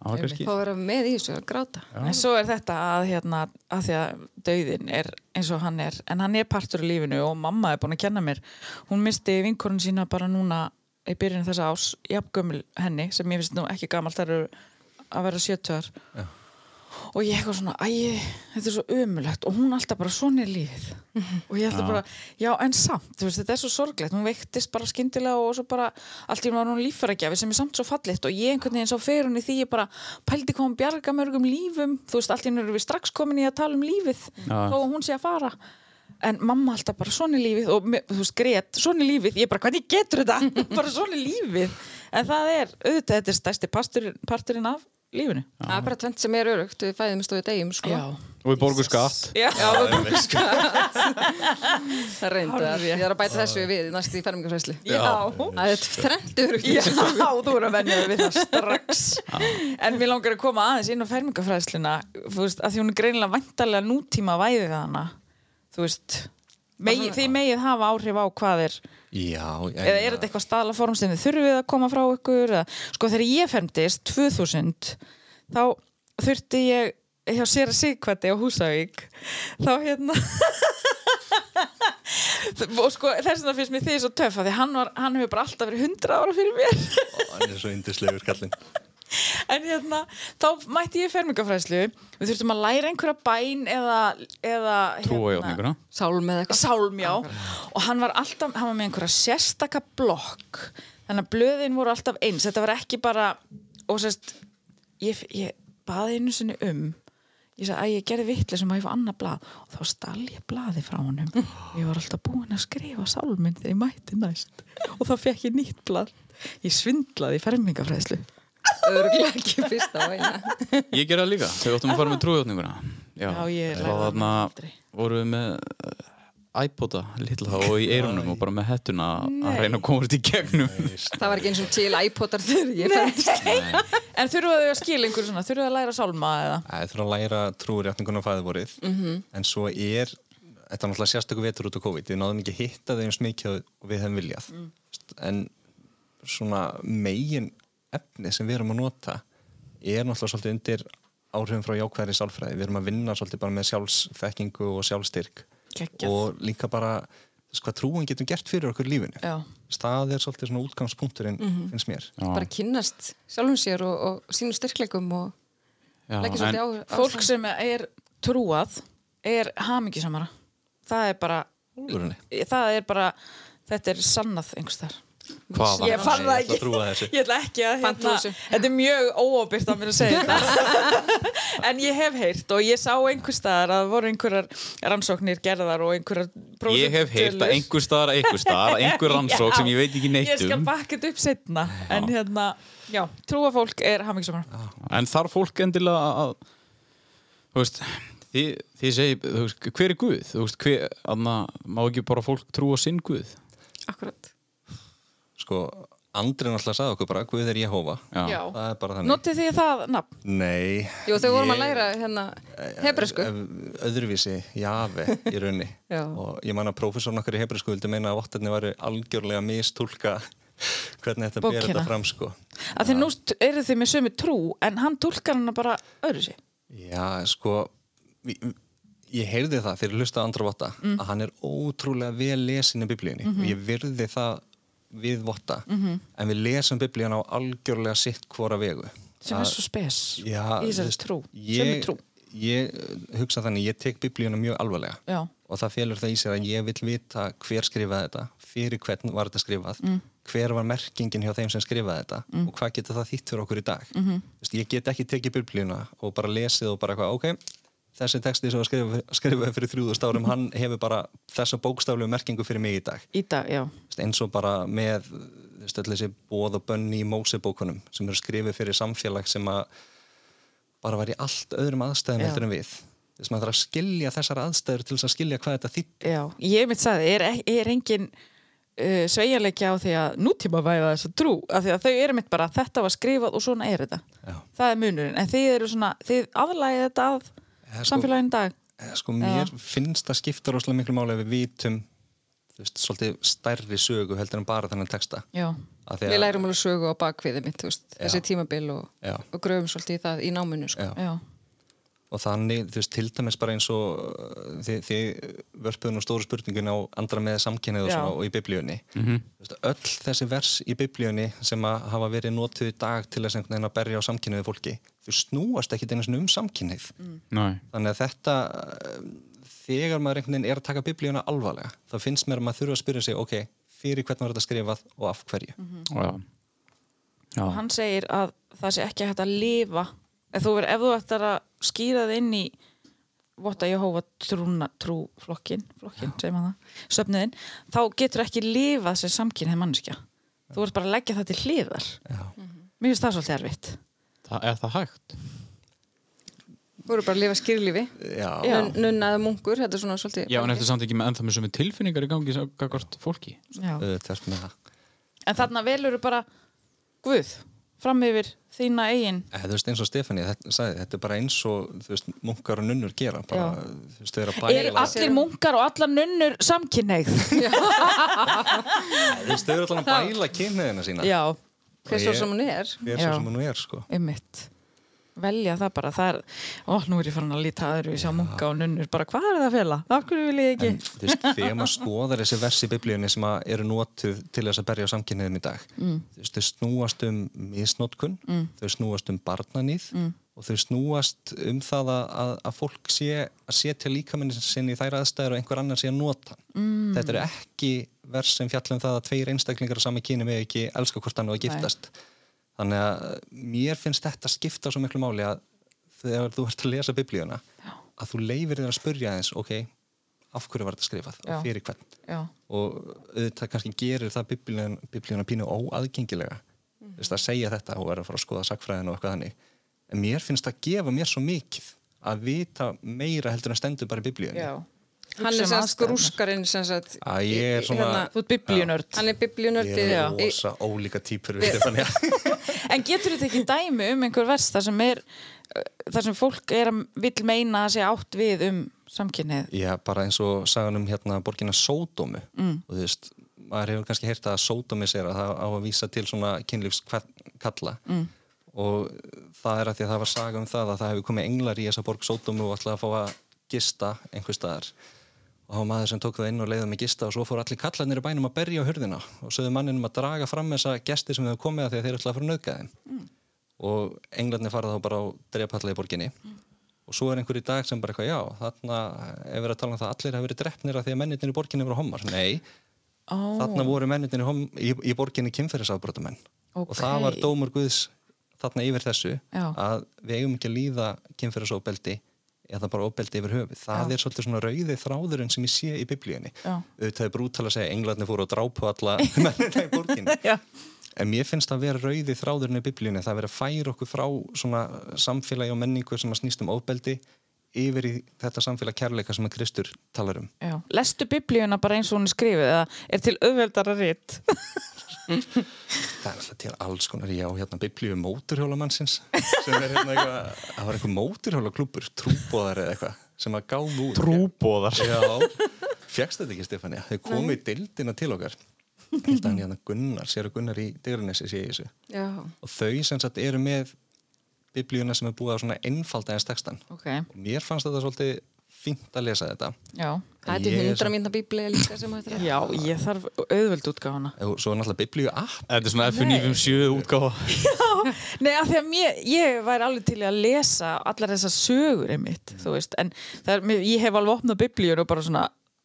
þannig fá að vera með í þessu að gráta. En svo er þetta að, hérna, að því að dauðin er eins og hann er, en hann er partur í lífinu og mamma er búin að kenna mér. Hún misti vinkorinn sína bara núna í byrjun þessa ás, jafngömmul henni, sem ég finnst nú ekki gamalt, það eru að vera sjötuðar. Og ég eitthvað svona, æ, þetta er svo ömulegt og hún alltaf bara svona er lífið. Og ég alltaf bara, já, en samt, þú veist, þetta er svo sorglegt. Hún veiktist bara skyndilega og svo bara, allt í hún var hún líffæragjafi sem er samt svo fallitt og ég einhvern veginn sá fyrir hún í því ég bara pældi hvað hún bjarga mörgum lífum, þú veist, allt í hún erum við strax komin í að tala um lífið, Já. þó að hún sé að fara. En mamma alltaf bara svona er lífið og þú veist, grét, svona er lífið, ég bara, hvernig getur þetta? <laughs> bara svona er lífið. En það er, auðvitað, þetta er stærsti parturinn, parturinn af lífinu. það er bara tvent sem er örugt við fæðum stóðu degjum sko. og við borgum skatt Já. <laughs> það er reynd að Hárrétt. ég er að bæta þessu við næst í fermingarfæslu Já. það er þrennt örugt <laughs> Já, þú voru að venja þig við það strax En mér langar að koma aðeins inn á fermingafræðsluna Þú veist, að því hún er greinilega vantarlega nútíma væðið hana Þú veist megi, Þið megið hafa áhrif á hvað er Já, ég, Eða er þetta eitthvað staðlaform sem þið þurfið að koma frá ykkur eða, Sko þegar ég fermdist 2000 Þá þurfti ég hjá sér að sigkvætti á Húsavík Þá hérna <laughs> og sko þess vegna finnst mér þið svo töff af því hann, var, hann hefur bara alltaf verið 100 ára fyrir mér. Hann er svo yndislegur kallinn <laughs> En hérna, þá mætti ég fermingafræðslu. Við þurftum að læra einhverja bæn eða, eða játninguna. Sálm eða eitthvað. Sálm, já. Og hann var alltaf, hann var með einhverja sérstaka blokk. Þannig að blöðin voru alltaf eins. Þetta var ekki bara Og sérst, ég, ég baði einu sinni um. Ég sagði að ég gerði vitlega sem að ég fá annað blað? Og þá stál ég blaði frá honum. Ég var alltaf búin að skrifa sálminn þegar ég mætti næst. Og þá fekk ég nýtt blað. Ég svindlaði fermingafræðslu Örgulega ekki fyrst á eina. Ég gera það líka, þegar áttum að fara með trújótninguna Já, Já, ég þá lærði það þarna aldrei. vorum við með uh, iPoda litla og í eirunum og bara með hettuna að reyna að komast í gegnum. Það var ekki eins og til iPodar þegar ég fættist <laughs> En þurfa þau að skila einhverju svona, þurfa þau að læra sálma eða? Það þurfa að læra trúurjátninguna á fæðivorið en svo er þetta er náttúrulega sérstöku vetur út á COVID. Við náðum ekki að hitta þau eins mikið og við hefum viljað. En svona megin efni sem við erum að nota er náttúrulega svolítið undir áhrifum frá jákvæðri sálfræði. Við erum að vinna svolítið bara með sjálfsþekkingu og sjálfstyrk Geggjað. og líka bara þess, hvað trúin getum gert fyrir okkur lífinu. Já. það er svolítið svona útgangspunkturinn finnst mér. Bara kynnast sjálfum sér og, og sínum styrkleikum og Já, leggja svolítið á, á Fólk sem er trúað er hamingisamara það er bara það er bara, þetta er sannað einhvers þar hvaða? Ég fann það Ég ætla að ekki trúa þessu. Ég ætla ekki að hérna? Þetta er mjög óábyrgt að mér að segja þetta <laughs> En ég hef heyrt og ég sá einhvers staðar að voru einhverjar rannsóknir gerðar og einhverjar Ég hef heyrt að einhver <laughs> staðar, einhver staðar, einhver rannsók sem ég veit ekki Ég neitt skal um bakka þetta upp setna En hérna, já, trúa fólk er hamingisamara En þarf fólk endilega að Þú veist Þið, þið segi, þú veist, hver er Guð? Þú veist, hver, anna, má ekki bara fólk trúa sinn Guð? Akkurat sko, Andri náttúrulega sagði okkur bara Guð er Jehova Já. Já. það er bara þannig. Notið þið það nafn? Nei. Jú, þau vorum að læra hérna hebresku ef- öðruvísi, jafi í raunni <laughs> og ég man að prófessorn okkar í hebresku vildi meina að vottarni væri algjörlega mistúlka <laughs> hvernig þetta ber þetta fram sko. Að þið nú eru þið með sömu trú en hann túlkar hana bara öðru sér Já, sko ég, heyrði það þegar ég hlusta á andra votta Mm. að hann er ótrúlega vel lesin í biblíunni. Mhm. og ég virði það við votta en við lesum biblíun á algjörlega sitt hvora vegu sem er svo spes Já, í þessari trú, ég, trú ég uh, hugsa þannig, ég tek biblíuna mjög alvarlega Já. og það félur það í sér að ég vil vita hver skrifaði þetta, fyrir hvern var þetta skrifað Mm. hver var merkingin hjá þeim sem skrifaði þetta og hvað getur það þýtt fyrir okkur í dag mm. -hmm. ég get ekki tekið biblíuna og bara lesið og bara ok þessi texti sem var skrifaði fyrir þrjúðust árum hann hefur bara þessa bókstaflegu merkingu fyrir mig í dag. Í dag, já, eins og bara með þessi bóð og bönni í Mósebókunum sem eru skrifið fyrir samfélag sem að bara var í allt öðrum aðstæðum heldur en við. Þess að maður þarf að skilja þessar aðstæður til þess að skilja hvað þetta þýtt já ég mitt sagði, er, er engin uh, sveigjarleikja á því að nútíma væða þessa trú, af því að þau eru mitt bara þetta var skrifað og svona er þetta. Já. það er munurinn, en þið eru svona þið aðlægið þetta að sko- samfélagin dag? sko mér finnst það skipta rosalega miklu máli ef við vitum veist, svolítið stærri sögu heldur en bara þennan texta. Já, Af því Við að- lærum alveg sögu á bakviði mitt, veist, þessi tímabil og, og gröfum svolítið í það í náminu, sko. Já. já, og þannig, þú veist, til dæmis bara eins og uh, þið, þið vörpuðu nú stóru spurningin á andra með samkynnið og, svona, og í biblíunni. Mm veist, öll þessi vers í biblíunni sem að hafa verið notuð í dag til þess veginn að berja á samkynniðu fólki þau snúast ekki einu sinni um samkynnið Nei. þannig að þetta uh, þegar maður einhvern veginn er að taka biblíuna alvarlega þá finnst mér að maður þurfa að spyrja sig ok, fyrir hvern var þetta skrifað og af hverju? Já. Já. og hann segir að það sé ekki hægt að lifa ef þú, er, ef þú ættir að skýra það inn í votta Jehóva trúna, trúflokkin flokkin, segir maður það, söfniðin þá getur ekki lifað sem samkynið mannskja þú ert bara að leggja það til hliðar Já. mér finnst það svolítið erfitt Það, er það hægt? Þú voru bara að lifa skýrlífi. Já, Já. Nun, nunna eða munkur, þetta er svona svolítið... Já, en eftir samt ekki með ennþá með sömu tilfinningar í gangi sem gagvart fólki. Já. þess með það en þarna velur bara Guð fram yfir þína eigin. Eh, Þú veist eins og Stefani þetta, sagði, þetta er bara eins og veist, munkar og nunnur gera bara, veist, eru bæla. allir munkar og allar nunnur samkynneigð <laughs> þú veist, þau eru allan að bæla kynniðina sína. Já, Hver svo sem hún er. hver svo sem hún er sko. einmitt velja það bara það er, ó, nú er ég farin að líta aður við sjá munka og nunnur, bara hvað er það að fela af hverju vil ég ekki En veist, þegar maður skoðar þessi vers í biblíunni sem eru notuð til þess að berja á samkynniðum í dag mm. þau snúast um misnótkun, mm. þau snúast um barnanýð mm. og þau snúast um það að, að, að fólk sé að setja líkamennin sinni í þær aðstæður og einhver annar sé að nota mm. þetta eru ekki vers sem fjallum það að tveir einstaklingar á sami kyni með ekki elska hvort hann og að giftast þannig að mér finnst þetta skipta svo miklu máli að þegar þú ert að lesa biblíuna að þú leifir þér að spurja eins ok, af hverju var þetta skrifað? Já. og fyrir hvern? Já, og auðvitað kannski gerir það biblíuna, biblíuna pínu óaðgengilega. Mm. að segja þetta og er að fara að skoða sakfræðin og eitthvað þannig. En mér finnst það gefa mér svo mikið að vita meira heldur en stendur bara í biblíunni hann er um semst grúskarinn sem sagt að ég er svona Þú ert biblíunörd. Hann er biblíunördi ég er rosa ólíka típur við Stefania <laughs> En getur þetta ekki dæmi um einhver vers þar sem er þar sem fólk er að vill meina að sé átt við um samkynnið Já, bara eins og sagan um hérna borgina Sódómu. Mm. og þú veist, maður hefur kannski heyrt að Sódómi sér að það á að vísa til svona kynlífs kalla mm. og það er að því að það var saga um það að það hefur komið englar í þessa borg Sódómu og ætlaði að fá að gista einhver staðar og það var maður sem tók það inn og leiði með gista og svo fór allir kallarnir í bænum að berja á hurðina og sögðu manninum að draga fram þessa gesti sem hefur komið að því að þeir ætlaði að fara að nauðga þeim mm. og englarnir fara þá bara á drepalla í borginni og svo er einhver í dag sem bara eitthvað já, þarna er verið að tala um það að allir hafa verið drefnir að því að mennitin í borginni voru hommar. Nei, Ó, þarna voru mennitin í, hom, í, í borginni kynferðisafbrotamenn og Ok. það var dómur Guðs þarna yfir þessu Já. að við að eða bara ofbeldi yfir höfuð. Það er svolítið svona rauði þráðurinn sem ég sé í biblíunni. Já. Auðvitað er brútal að segja englarnir fóru og drápu alla <laughs> mennina í borginni. Já. En mér finnst það að vera rauði þráðurinn í biblíunni, það er verið að færa okkur frá svona samfélagi og menningu sem að snýst um ofbeldi yfir í þetta samfélag kærleika sem að Kristur talar um. já. Lestu biblíuna bara eins og hún er skrifið eða er til auðveldara ritt <laughs> Það er alltaf til alls konar, já, hérna biblíu móturhjólamannsins sem er hérna eitthvað, það var eitthvað móturhjólaklúpur, trúbóðar eða eitthvað sem að gáðu úr. Trúbóðar Já, fjagst þetta ekki Stefania, þau komið dildina til okkar. Held að hann hérna Gunnar, sér að Gunnar í Digranesi sé þessu. já, Og þau sem sagt eru með biblíuna sem er búið á svona einfalda en textan. Ok, Og mér fannst þetta svolítið fínt að lesa þetta. já. Það er hundra mínna bíbli líka sem að Já, ég þarf auðveld útgáfana Og svo er náttúrulega biblíu app. Þetta er svona F957 útgáfa. Nei, af því að mér, ég væri alveg til að lesa allar þessar sögur einmitt, þú veist, en það er, mér- ég hef alveg opnað biblíur og bara svona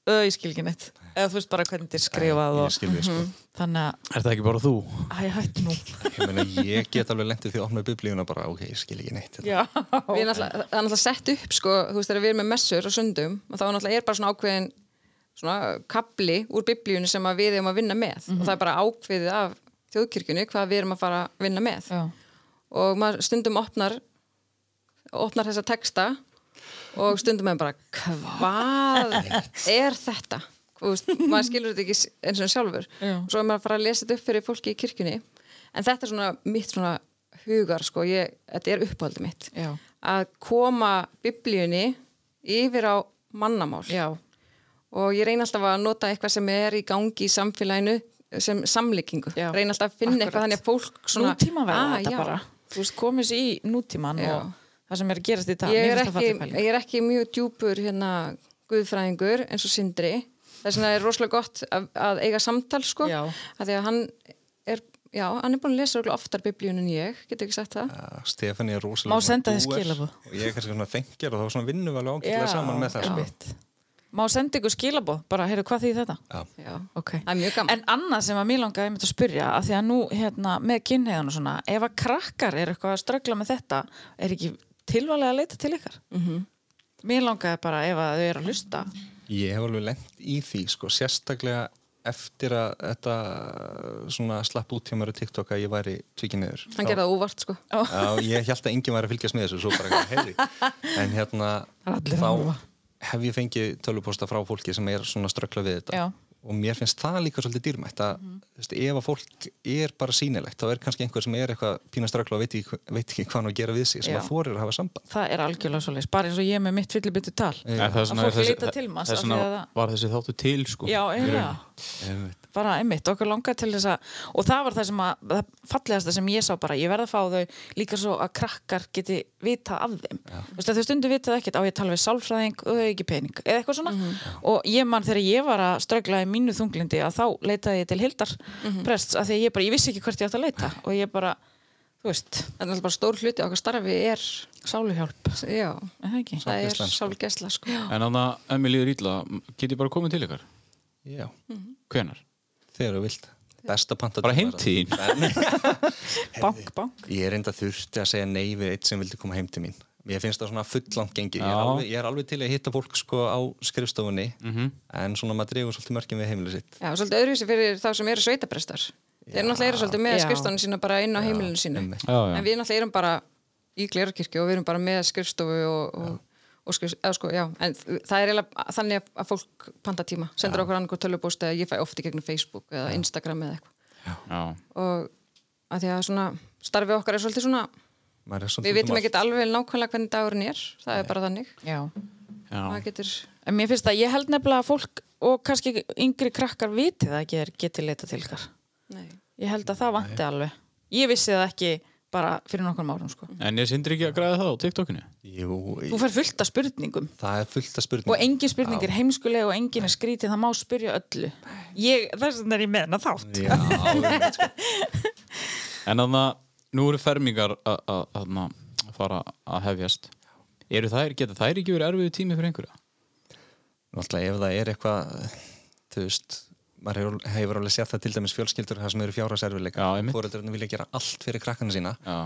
öð, ég skil ekki neitt, eða þú veist bara hvernig þetta er skrifað Ég og skil sko. þannig að, Er það ekki bara þú? æ, hættu nú. Ég meina, ég get alveg lendið því að opna biblíuna bara, ok, ég skil ekki neitt. Það er náttúrulega sett upp sko, þú veist þegar við erum með messur og sundum og þá er náttúrulega er bara svona ákveðin svona kapli úr biblíunni sem að við erum að vinna með. Og það er bara ákveðið af þjóðkirkjunni hvað við erum að fara að vinna með. Já, og maður stundum opnar opnar þessa texta og stundum er bara hvað er þetta? Veist, maður skilur þetta ekki eins og sjálfur. Já. og svo er maður að fara að lesa þetta upp fyrir fólki í kirkjunni. En þetta er svona mitt svona hugar sko, ég, þetta er uppáhaldið mitt. Já, að koma biblíunni yfir á mannamál. Já, og ég reyna alltaf að nota eitthvað sem er í gangi í samfélaginu sem samlíkingu, Já, reyna alltaf að finna akkurat. eitthvað þannig að fólk svona nútíma verða "Ah, þetta já." bara. Þú veist, komið sér í nútíman og það sem er að gerast í dag ég er, ekki, ég er ekki mjög djúpur hérna guðfræðingur eins og Sindri þess vegna er rosalega gott að, að eiga samtal sko, Já. að því að hann er já, hann er búin að lesa oftar biblíun en ég, getur ekki sagt það Ja, Stefani er rosalega Má senda þér doer skilaboð? og ég er kannski svona þengjar og þá svona vinnum við alveg ágætlega saman með það sko. Má senda ykkur skilaboð, bara, heyrðu, hvað því þetta? Já. já. Ok. það er mjög gaman En annað sem að mér langaði einmitt að spyrja að því að nú hérna með kynheiðan og svona ef að krakkar er eitthvað að tilvalega að leita til ykkar mm -hmm. Mér langaði bara ef að þau eru að hlusta Ég hef alveg lent í því sko, sérstaklega eftir að þetta svona slapp út hjá mér á TikTok að ég væri tvikið niður. hann gerði það óvart sko Já, ég held að enginn væri að fylgjast með þessu, svo bara eitthvað, heyri. En hérna, þá hef ég fengið tölvuposta frá fólki sem er svona ströggla við þetta. Já. Og mér finnst það líka svolítið dýrmætt að þú veist, ef að fólk er bara sýnilegt þá er kannski einhver sem er eitthvað pínast rögla og veit ekki, veit ekki hvað hann að gera við sig sem Já. að þorir að hafa samband. Það er algjörlega svoleiðis, bara eins og ég með mitt fyllibittu tal. Er svona- Að fólk líta til manns þess vegna var þessi þáttu til sko. Já, rauninni. Bara einmitt, okkur langar til þess að og það var það sem að, það fallegasta sem ég sá bara, ég verð að fá þau líka svo að krakkar geti vitað af þeim. Þú veist, þau stundu vitað ekkert á ég tala við sálfræðing og ekki pening, eða eitthvað svona. Og ég man þegar ég var að strögla í mínu þunglindi að þá leitaði ég til Hildar prests, af því að ég bara, ég vissi ekki hvert ég átt að leita og ég bara, þú veist. Er náttúrulega bara stór hluti okkar starfi er sáluhjálp, já, er það er Sálgæslan, sko. Þegar þú vilt. Besta panta Bara heim til þín? <laughs> Bank, bank. Ég er enda þurfti að segja nei við eitt sem vildi koma heim til mín. Mér finnst það svona fullant gengi. Ég er, alveg, ég er alveg til að hitta fólk sko á skrifstofunni Mhm. en svona maður dregur svolítið mörkin við heimilið sitt. Já, svolítið öðruvísi fyrir þá sem eru sveitaprestar. Þeir náttúrulega eru svolítið með Já. skrifstofan sína bara inn á heimilinu einmitt. Já, já. En við náttúrulega erum bara í Glerarkirkju og við erum bara með skrifstofu og, og, eða sko, já, en það er eiginlega þannig að- að fólk panta tíma, sendur okkur annað tölvupóst eða ég fæ oft í gegnum Facebook eða Instagram eða eitthvað. Já, og að því að svona starfið okkar er svolítið svona er svolítið við um vitum ekkert alveg nákvæmlega hvernig dagurinn er það er bara þannig. Já. Já. getur, En mér finnst að ég held nefnilega að fólk og kannski yngri krakkar viti það ekki þeir geti leita til nei. Ég held að það vanti alveg. Ég vissi það ekki bara fyrir nokkrum árum sko. En ég sindir ekki að græða það á TikTokinu Jú, Þú fær fullt af spurningum það er fullt af spurningum og engin spurning er heimskuleg og engin er skrítið, það má spyrja öllu. Ég, þess vegna er ég með hana þátt. Já, sko. <laughs> En þannig að nú eru fermingar að- að að- að fara að hefjast Eru þær, geta þær ekki verið erfiðu tími fyrir einhverja? Náttúrulega ef það er eitthvað þú veist, maður hefur, hefur alveg séð það til dæmis fjölskyldur það sem eru fjárhagserfileika Já, einmitt. fóreldrarnir vilja gera allt fyrir krakkana sína. Já,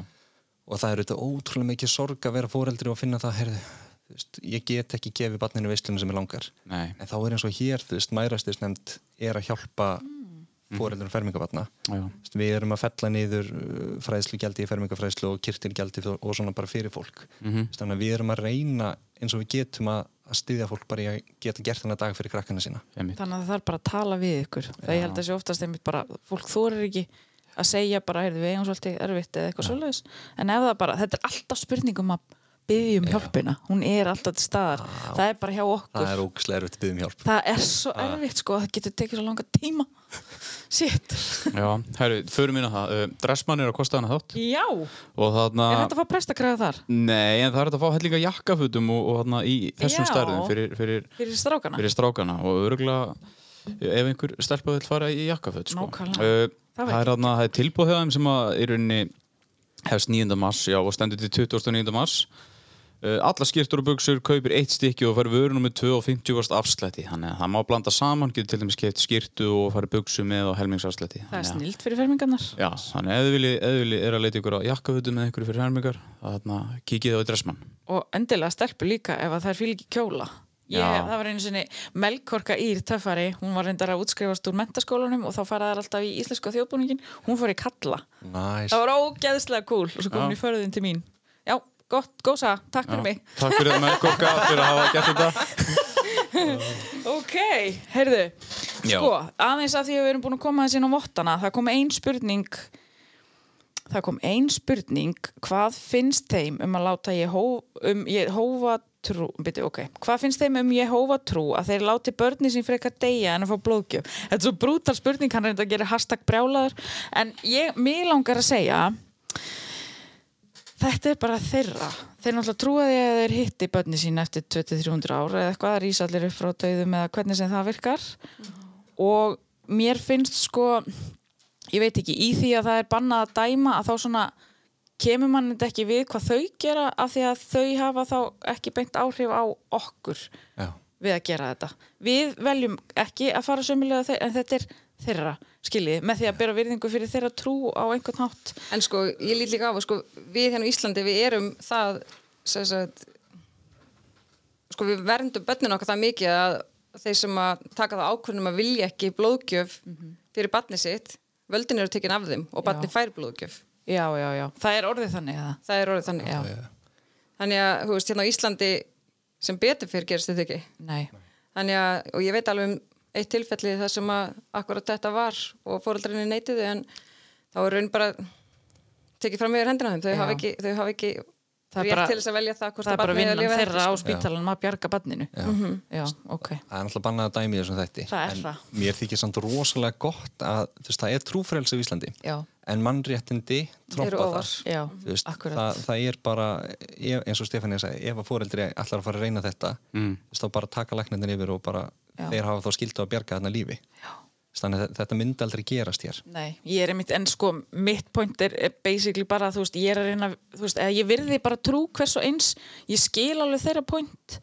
og það er auðvitað ótrúlega mikið sorg að vera fóreldri og finna það, heyrðu þú veist, ég get ekki gefið barninu veislunum sem er langar. Nei, en þá er eins og hér, þú veist, mærastisnefnd er að hjálpa mm. Fóreldur fermingabarna já, Þú veist, við erum að fella niður uh, fræðslugjaldi í fermingafræðslu og kirtilgjaldi og svona bara fyrir fólk. Mhm. þannig að við erum að reyna eins og við getum að, að styðja fólk bara í að geta gert þennan dag fyrir krakkana sína. Einmitt. Þannig að það þarf bara að tala við ykkur. Það ég held að þessi oftast einmitt bara, fólk þorir ekki að segja bara, heyrðu við eigum svolítið erfitt eða eitthvað svoleiðis. En ef það bara, þetta er alltaf spurningum að byggja um hjálpina. Hún er alltaf til staðar. Það er bara hjá okkur. það er ógæslega erfitt að byggja um hjálp Það er svo erfitt sko, það getur tekið svo langa tíma <laughs> Shit Já, herru, förum inn á það uh, Dressmann er að kosta hana þátt Já, Og þarna er þetta að fá prestakræða þar? Nei, en það er þetta að fá hellinga jakkafutum og, og þarna í þessum Já. stærðum fyrir, fyrir, Fyrir strákana? fyrir strákana og örgulega ef einhver stelpa vil fara í jakkafut sko. Nákvæmlega. uh, Það er, þarna, það er tilbúð hjá þeim sem að í rauninni hefst 9. mars já, og stendur til 29. mars alla skýrtur og buksur kaupir eitt stykki og fær vörunum með 2,50 afslætti. Þannig að það má blanda saman getur til dæmis keitt skýrtu og fara buksu með og helmingsafslætti. Það er Þannig að- snilt fyrir fermingarnar. Já, þannig að þið viljið- viljið er að leita ykkur á jakkafutum með ykkur fyrir hermingar þarna kikið á í dressmann. Og endilega stelpu líka ef að þær fíl ekki kjóla. Ég, Já. það var einu sinni Melkorka Ír töffari, hún var reyndar að útskrifast úr mentaskólanum og þá faraði alltaf í íslenska þjóðbúningin hún fór í kalla. Næs. það var ógeðslega cool og svo kom hún í förðin til mín gott, gósa, takk fyrir mig. Takk fyrir það með Korka fyrir að hafa gert þetta. <laughs> Ok, heyrðu sko, aðeins að því að við erum búin að koma þessi inn á vottana, það kom ein spurning það kom ein spurning hvað finnst þeim um að láta Jehó, um Jehóva trú, byrju, ok, hvað finnst þeim um Jehóva trú að þeir láti börni sín frekar deyja en að fá blóðgjöf? Þetta er svo brútal spurning, hann reynda að gera hashtag brjálaður en ég, mig langar að segja þetta er bara þeirra. Þeir náttúrulega trúa því að þeir hitti börni sín eftir 2300 ára eða eitthvað, rýsa allir upp frá döðum eða hvernig sem það virkar. Og mér finnst sko ég veit ekki, í því að það er bannað að dæma að þá svona kemur mann þetta ekki við hvað þau gera af því að þau hafa þá ekki beint áhrif á okkur Já. við að gera þetta. Við veljum ekki að fara sömulega þeir en þetta er þeirra, skiljið, með því að bera virðingu fyrir þeirra trú á einhvern hátt En sko, ég lít líka á að sko, við hérna á Íslandi, við erum það sem sagt, sko við verndum börnin okkar það mikið að þeir sem að taka það ákvörnum að vilja ekki blóðgjöf fyrir barni sitt, völdin eru tekin af þeim og barni Já. fær blóðgjöf. já, já, já, það er orðið þannig eða? Það er orðið þannig. Já. Þannig að, þú veist, hérna á Íslandi sem betur fyrir gerist þetta ekki. Nei, Þannig að, og ég veit alveg um eitt tilfelli þar sem að akkurat þetta var og fóreldrinni neitiðu en þá er raun bara tekið fram yfir hendina þeim, þau hafa ekki, þau hafa ekki Það rétt bara- til þess að velja það hvort það er bara vinnan þeirra eftir, á sko. spítalanum að bjarga barninu Já. já, ok það er náttúrulega bannað að dæmi í þessum er en það. mér þykir samt rosalega gott að veist, það er trúfrelsi í Íslandi já, en mannréttindi ofar. það já, veist, það, það er bara, ef, eins og Stefán sagði, ef að fóreldri ætlar að fara að reyna þetta mm. þá bara taka læknarnir yfir og bara Já. þeir hafa þá skildu að bjarga þarna lífi. Já. þannig að þetta myndi aldrei gerast hér. Nei, ég er einmitt, en sko mitt point er, basically bara, þú veist, ég er að reyna þú veist, eða ég virði bara trú hvers og eins. Ég skil alveg þeirra point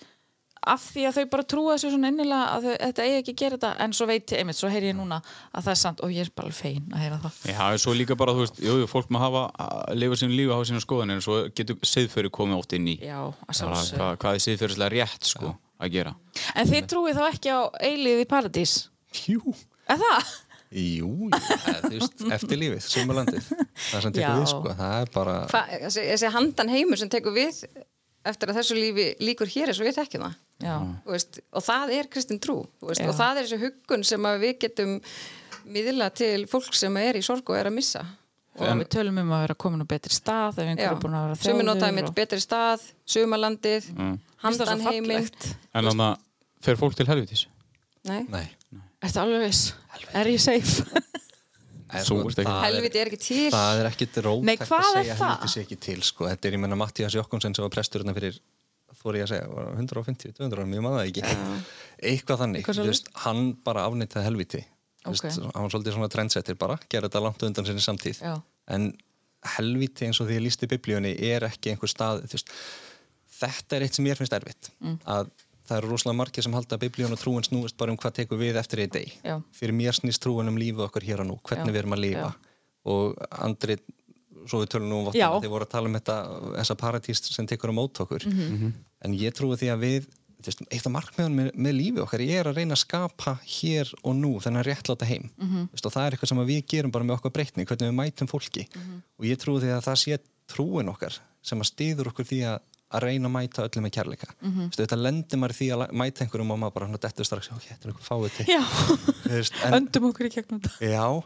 af því að þau bara trúa þessu svona innilega að þau, þetta eigi ekki að gera þetta. En svo veit ég, einmitt, svo heyri ég núna að það er sant og ég er bara fein að heyra það. Já, svo líka bara, þú veist, jú, jú, fólk má hafa að lifa sínu lífi og hafa sínu skoðanir en svo getur siðferði komið oft inn í. Já, að bara, sjálfsögðu. hvað, hvað er siðferðislega rétt, sko, að gera. En þið trúið þá ekki á eilíð í paradís? Jú, Er það? jú, jú. Eða, þú veist, eftir lífið, sumalandið það sem tekur við, sko, það er bara Hva, þessi, þessi handan heimur sem tekur við eftir að þessu lífi líkur hér eins og við þekkjum það. Veist, og það er kristin trú veist, og það er þessi huggun sem að við getum miðla til fólk sem er í sorg og er að missa og við tölum um að vera komin á betri stað ef einhver Já, er búin að vera sumi notaði mitt og- betri stað sumalandið, Mér finnst það svo handan heiminn fallegt. En þannig að fer fólk til helvitis? Nei, nei, Ertu alveg viss? Er ég safe? en, <laughs> Þú ert ekki- það er- helviti er ekki til. Það er ekkit rótækt að er segja það? helviti sé ekki til sko. þetta er, ég menna, Mattias Jokkonsen sem var prestur hérna fyrir, þóri ég að segja, var 150, 200 árum, ég maður það ekki. Eitthvað þannig, hann bara afnýttaði helviti Þú Ok. veist, hann var svolítið svona trendsettir bara, gera þetta langt undan sinni samtíð Já. en helviti eins og því ég lísti biblíunni er ekki einhver stað þú veist, þetta er eitt sem ég finnst erfitt Mm. að það eru rosalega margir sem halda að biblíun og trúin snúist bara um hvað tekur við eftir í deg Já. fyrir mér snýst trúin um lífið okkar hér og nú hvernig Já. við erum að lifa og Andri, svo við tölum nú um vottuna, þið voru að tala um þetta þessa paradís sem tekur á mót okkur Mhm. en ég trúi því að við eitt af markmiðan með, með lífi okkar ég er að reyna að skapa hér og nú þennan réttláta heim Mhm. mm -hmm. og það er eitthvað sem að við gerum bara með okkar breytni hvernig við mætum fólki Mhm. og ég trúi því að það sé trúin okkar sem að stiður okkur því að að reyna að mæta öllum með kærleika mm Mhm. -hmm. þetta lendir maður því að mæta einhverjum og maður bara dettur strax, ok, þetta er eitthvað fáið til veist, en, öndum okkur í þetta Já,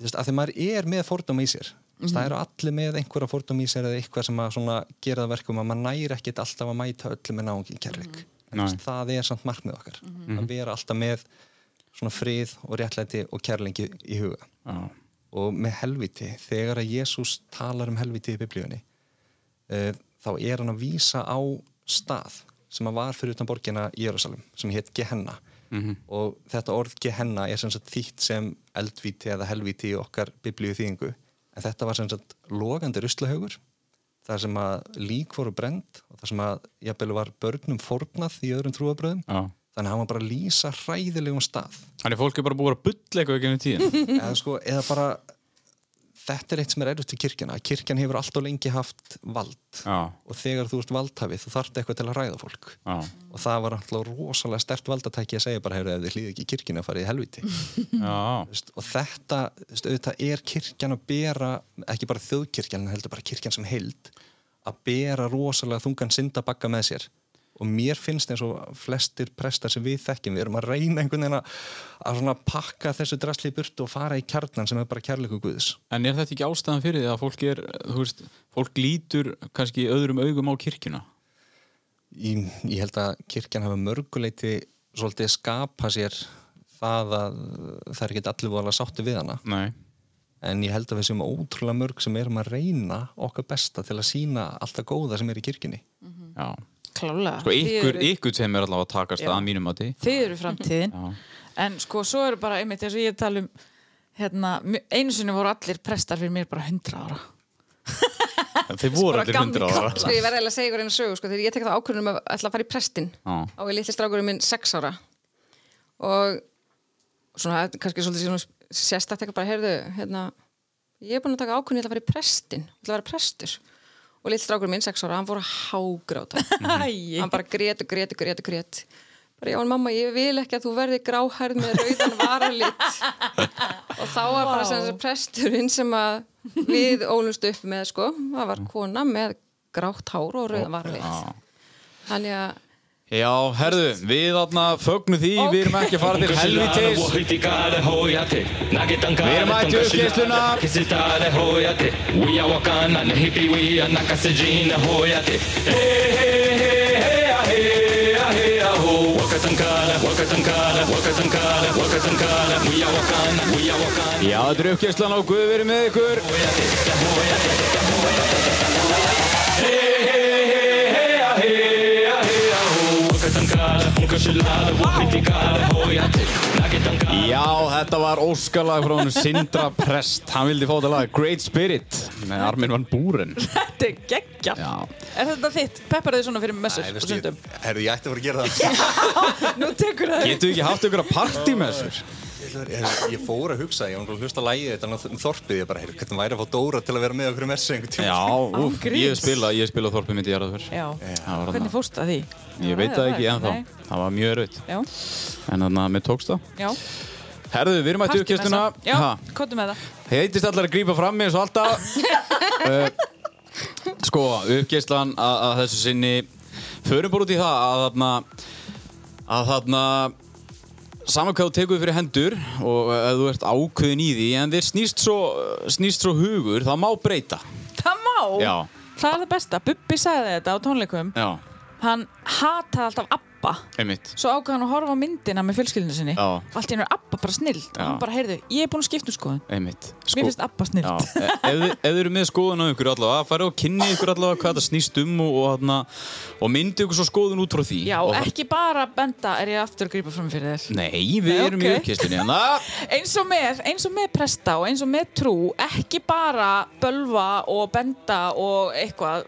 að því maður er með fordóma í sér mm Mhm. það eru allir með einhverja fordóma í sér eða eitthvað sem að gera það verkum að maður næri ekkit alltaf að mæta öllum með náungi kærleik Það er samt markmið okkar að vera alltaf með svona frið og réttlæti og kærleiki í huga. Já, og með helviti, þegar að Jésús talar um helviti í biblíunni uh, þá er hann að vísa á stað sem að var fyrir utan borgina í Jérúsalem sem hétt Gehenna. Og þetta orð Gehenna er sem sagt þýtt sem eldvíti eða helvíti í okkar biblíu þýðingu en þetta var sem sagt logandi ruslahaugur þar sem að lík voru brend og þar sem að jafnvel var börnum fórnað í öðrum trúabröðum já. þannig að hann var bara að lýsa hræðilegum stað. Þannig fólk er bara búið að bulla eitthvað ekki um tíðin <laughs> eða, sko, eða bara þetta er eitt sem er erfitt við kirkjana kirkjan hefur alltaf lengi haft vald. Já, og þegar þú ert valdhafið þú þarft eitthvað til að ræða fólk. Já, og það var alltaf rosalega stert valdatæki að segja bara, ef þið hlýði ekki í kirkjuna farið í helviti <laughs> veist, og þetta, veist, auðvitað er kirkjan að bera, ekki bara þjóðkirkjan en heldur bara kirkjan sem heild að bera rosalega þungan syndabagga með sér. Og mér finnst eins og flestir prestar sem við þekkjum við erum að reyna einhvern veginn að, að svona pakka þessu drasli í burtu og fara í kjarnan sem er bara kærleiku guðs. En er þetta ekki ástæðan fyrir því að fólk er, þú veist, fólk lítur kannski öðrum augum á kirkjuna? ég, ég held að kirkjan hafa mörguleiti svolítið skapa sér það að það er ekki allir voðalega sátti við hana. Nei, en ég held að við séum ótrúlega mörg sem erum að reyna okkar besta til að sína allt það góða sem er í kirkjunni já. Klálega Sko ykkur, eru- ykkur sem er allavega að takast Já. að mínum að því. Þið eru framtíðin Já. En sko, svo eru bara einmitt eins og ég tala um hérna, einu sinni voru allir prestar fyrir mér bara 100 ára Þeir voru allir gamli hundra ára. kallar. Sko ég verði að segja ykkur einu sögu sko, þegar ég tek það ákvörðunum að ætla að fara í prestin Já. á ég litli strákurinn minn sex ára og svona kannski svolítið svona eitthvað bara heyrðu hérna, ég er búin að taka ætla að fara í prestin, ég ætla að vera prestur. Og litli strákurinn minn sex ára, hann að hágráta. <laughs> Hann bara grét og grét og grét og grét. Bara já mamma ég vil ekki að þú verði gráhærð með rauðan varalit. Og þá var bara þessi presturinn sem að við ólumst upp með sko það var kona með grátt hár og rauðan varalit. Já. þannig að Já, herðu, við þarna fögnum því, við erum ekki að fara til helvitis Við erum mætt í uppkeysluna Já, þetta er uppkeyslan og Guð verið með ykkur Já, þetta var óskalag frá hann Sindra Prest Hann vildi fá þetta lag Great Spirit með Armin van Búren <laughs> Þetta er geggja Já. Er þetta þitt? Peppar þið svona fyrir messur Nei, veistu, ég, herru, ég ætti að fara að gera það <laughs> Nú tekur það Getum við ekki haft ykkur að partí með þessu? Ég, ég fór að hugsa, ég var að hlusta lægið þetta um þorpið, ég bara, heyrðu, hvernig væri að fá Dóra til að vera með okkur í messu einhvern tíma Já, úf, ég hef spilað, ég hef spilað þorpið mitt í jarðaför Já, Það var hvernig fórst það því? Ég veit það ekki ennþá, það var mjög erfitt. Já, En þannig að mér tókst það. Já. Herðu, við erum að messa. Já, kottum með það. Heitist allar að grípa fram mig eins og alltaf. Uh, <laughs> Sko, uppkistlan að, að þessu sinni. Förum bara út í það að þarna að þarna saman hvað þú tekur fyrir hendur og ef þú ert ákveðin í því en þér snýst svo, snýst svo hugur það má breyta. Það má? Já. Það er það besta, Bubbi sagði þetta á tónleikum. Já, Hann hataði alltaf Abba. Einmitt. Svo ákvað hann að horfa á myndina með fjölskyldinu sinni. Já. Allt í hennu er Abba bara snild. Og hann bara, heyrðu, ég er búin að skipta um skoðun. Einmitt. Mér finnst Abba snild. Já, e- ef, þið- ef þið eru með skoðun á ykkur allavega, farið og kynni ykkur allavega hvað það snýst um og, og, þarna, og myndi ykkur svo skoðun út frá því. Já, og ekki bara benda er ég aftur að grípa fram fyrir þér? Nei, við Nei, erum í ok. uppkistunni en það eins og með, eins og með presta og eins og með trú ekki bara bölva og benda og eitthvað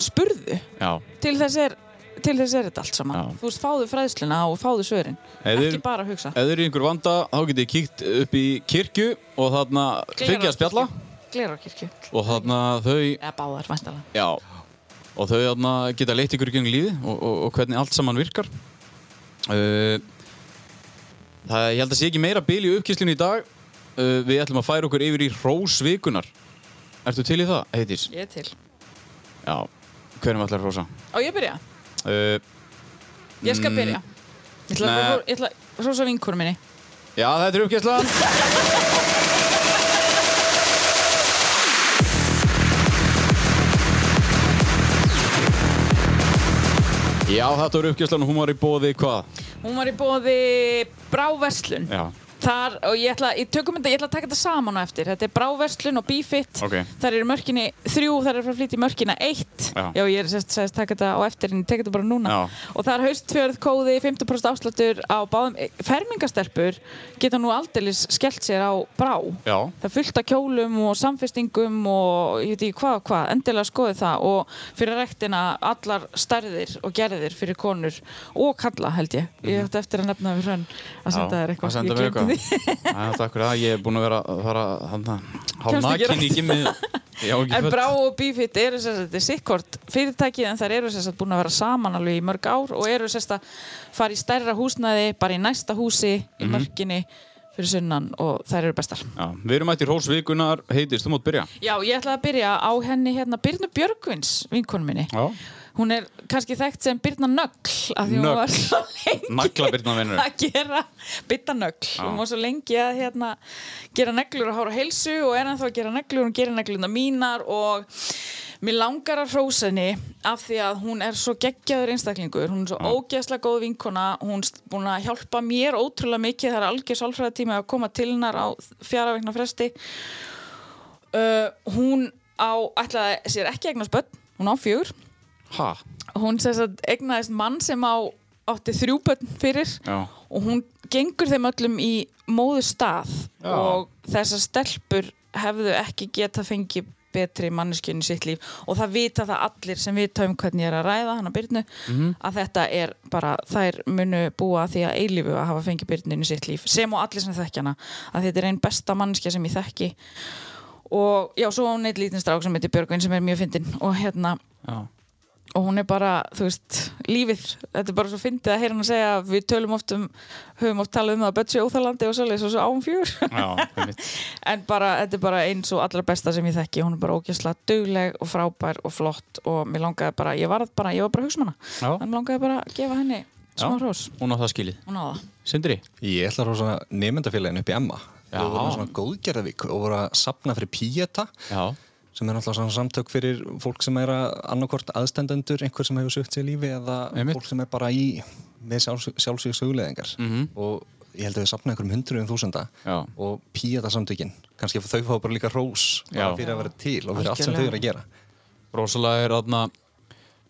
spurðu. Já, til þess er til þess er þetta allt saman. Já. þú veist, fáðu fræðsluna og fáðu svörin. Þið- ekki bara að hugsa. þið eru einhver vanda þá getið þið kíkt upp í kirkju og þarna fengið að spjalla. Glerárkirkju, og þarna þau eða báðar, væntalega Já, og þau þarna geta leitt ykkur í gegnum lífi og, og, og hvernig allt saman virkar. Uh, Það, ég held að sé ekki meira bil í uppkýslinu í dag. Uh, Við ætlum að færa okkur yfir í Rósvikunar Ertu til í það, heitis? Ég er til. Já, hverjum ætlar rósa? Á ég byrja? Uh, Ég skal byrja. Ég ætla, að, ég ætla að rosa vinkurum minni. Já, þetta er uppkýslan Já, þetta var uppkýslan og hún var í bóði hvað? Hún var í bóði Bráverslun. Já, Þar, og ég ætla, ég tökum þetta, ég ætla að taka þetta saman á eftir. Þetta er Bráverslun og Bífitt Ok. Þar eru mörkinni þrjú, þar eru frá flytja í mörkina eitt. Já. ég er sérst að taka þetta á eftir en ég tek þetta bara núna. Já. Og það er haustfjörð kóði, 50% afsláttur á báðum. Fermingastelpur geta nú aldeilis skellt sér á Brá. Já, Það er fullt af kjólum og samfestingum og ég veit ekki hvað og hvað, endilega skoði það. Og fyrir rektina allar stærðir og gerðir fyrir konur og kalla held ég. Ég ætti eftir að nefna við hrönn að senda þér eitthvað. Er takk fyrir það, ég er búinn að vera að fara gimmið <laughs> Já, ekki En. Brá og Bífitt eru sérst að þetta er sikkort fyrirtæki en þær eru sérst að búin að vera saman alveg í mörg ár og eru sérst að fara í stærra húsnæði, bara í næsta húsi, í Mhm. mörginni fyrir sunnan og þær eru bestar. Já, við erum mættir Rósvikunar, heitist, þú mátt byrja Já, ég ætla að byrja á henni hérna Birnu Björgvins, vinkonu minni. Já, Hún er kannski þekkt sem Birna Nögl af því hún var svo lengi að gera Birna Nögl. Hún var svo lengi að hérna, gera neglur og hára heilsu og er ennþá að gera neglur. Hún gerir neglurna mínar og mér langar að hrósa henni af því að hún er svo geggjaður einstaklingur. Hún er svo ógeðslega góð vinkona. Hún er búin að hjálpa mér ótrúlega mikið. Það er algjör sálfræðatími að koma til hennar á fjara vegna fresti. Uh, hún á ætlaði sér ekki eignast börn. Hún á fjögur Ha, hún sem sagt egnaðist mann sem á átti þrjú börn fyrir Já. og hún gengur þeim öllum í móðu stað Já. og þessar stelpur hefðu ekki geta fengið betri manneskjörn í sitt líf og það vita það allir sem vita um hvernig ég er að ræða hann að byrnu Mhm. að þetta er bara, þær munu búa að því að eilífu að hafa fengið byrnu í sitt líf sem og allir sem þekkja hana að þetta er einn besta manneskja sem ég þekki og já, svo á hún eitt lítinn strák sem heitir Björgvin sem er mjög fyndin og hérna já, og hún er bara, þú veist, lífið þetta er bara svo fyndið að heyra hann að segja við tölum oft um, höfum oft talað um það að Bötsi óþalandi og og svo áum fjör Já, einmitt. <laughs> en bara, þetta er bara eins og allra besta sem ég þekki, hún er bara ógæslega dugleg og frábær og flott og mér langaði bara, ég var bara, ég var bara um hana þannig langaði bara að gefa henni smá hrós, Hún á það skilið. hún á það Sindri? Ég ætla að rosa nefndafélaginu upp í Emma Já. Þau voru með svona góðgerðavík og voru að sapna fyrir Pieta Já. Sem er náttúrulega svona samtök fyrir fólk sem er að annarkort aðstendendur, einhver sem hefur sögt sér lífi eða Einmitt. fólk sem er bara í með sjálfsvík söguleðingar Mhm. og ég held að við sapna einhverjum hundruðum þúsunda Já. og Pieta samtökin kannski þau fá bara líka rós bara fyrir að vera til og fyrir allt sem þau eru að gera. Rosalega er aðna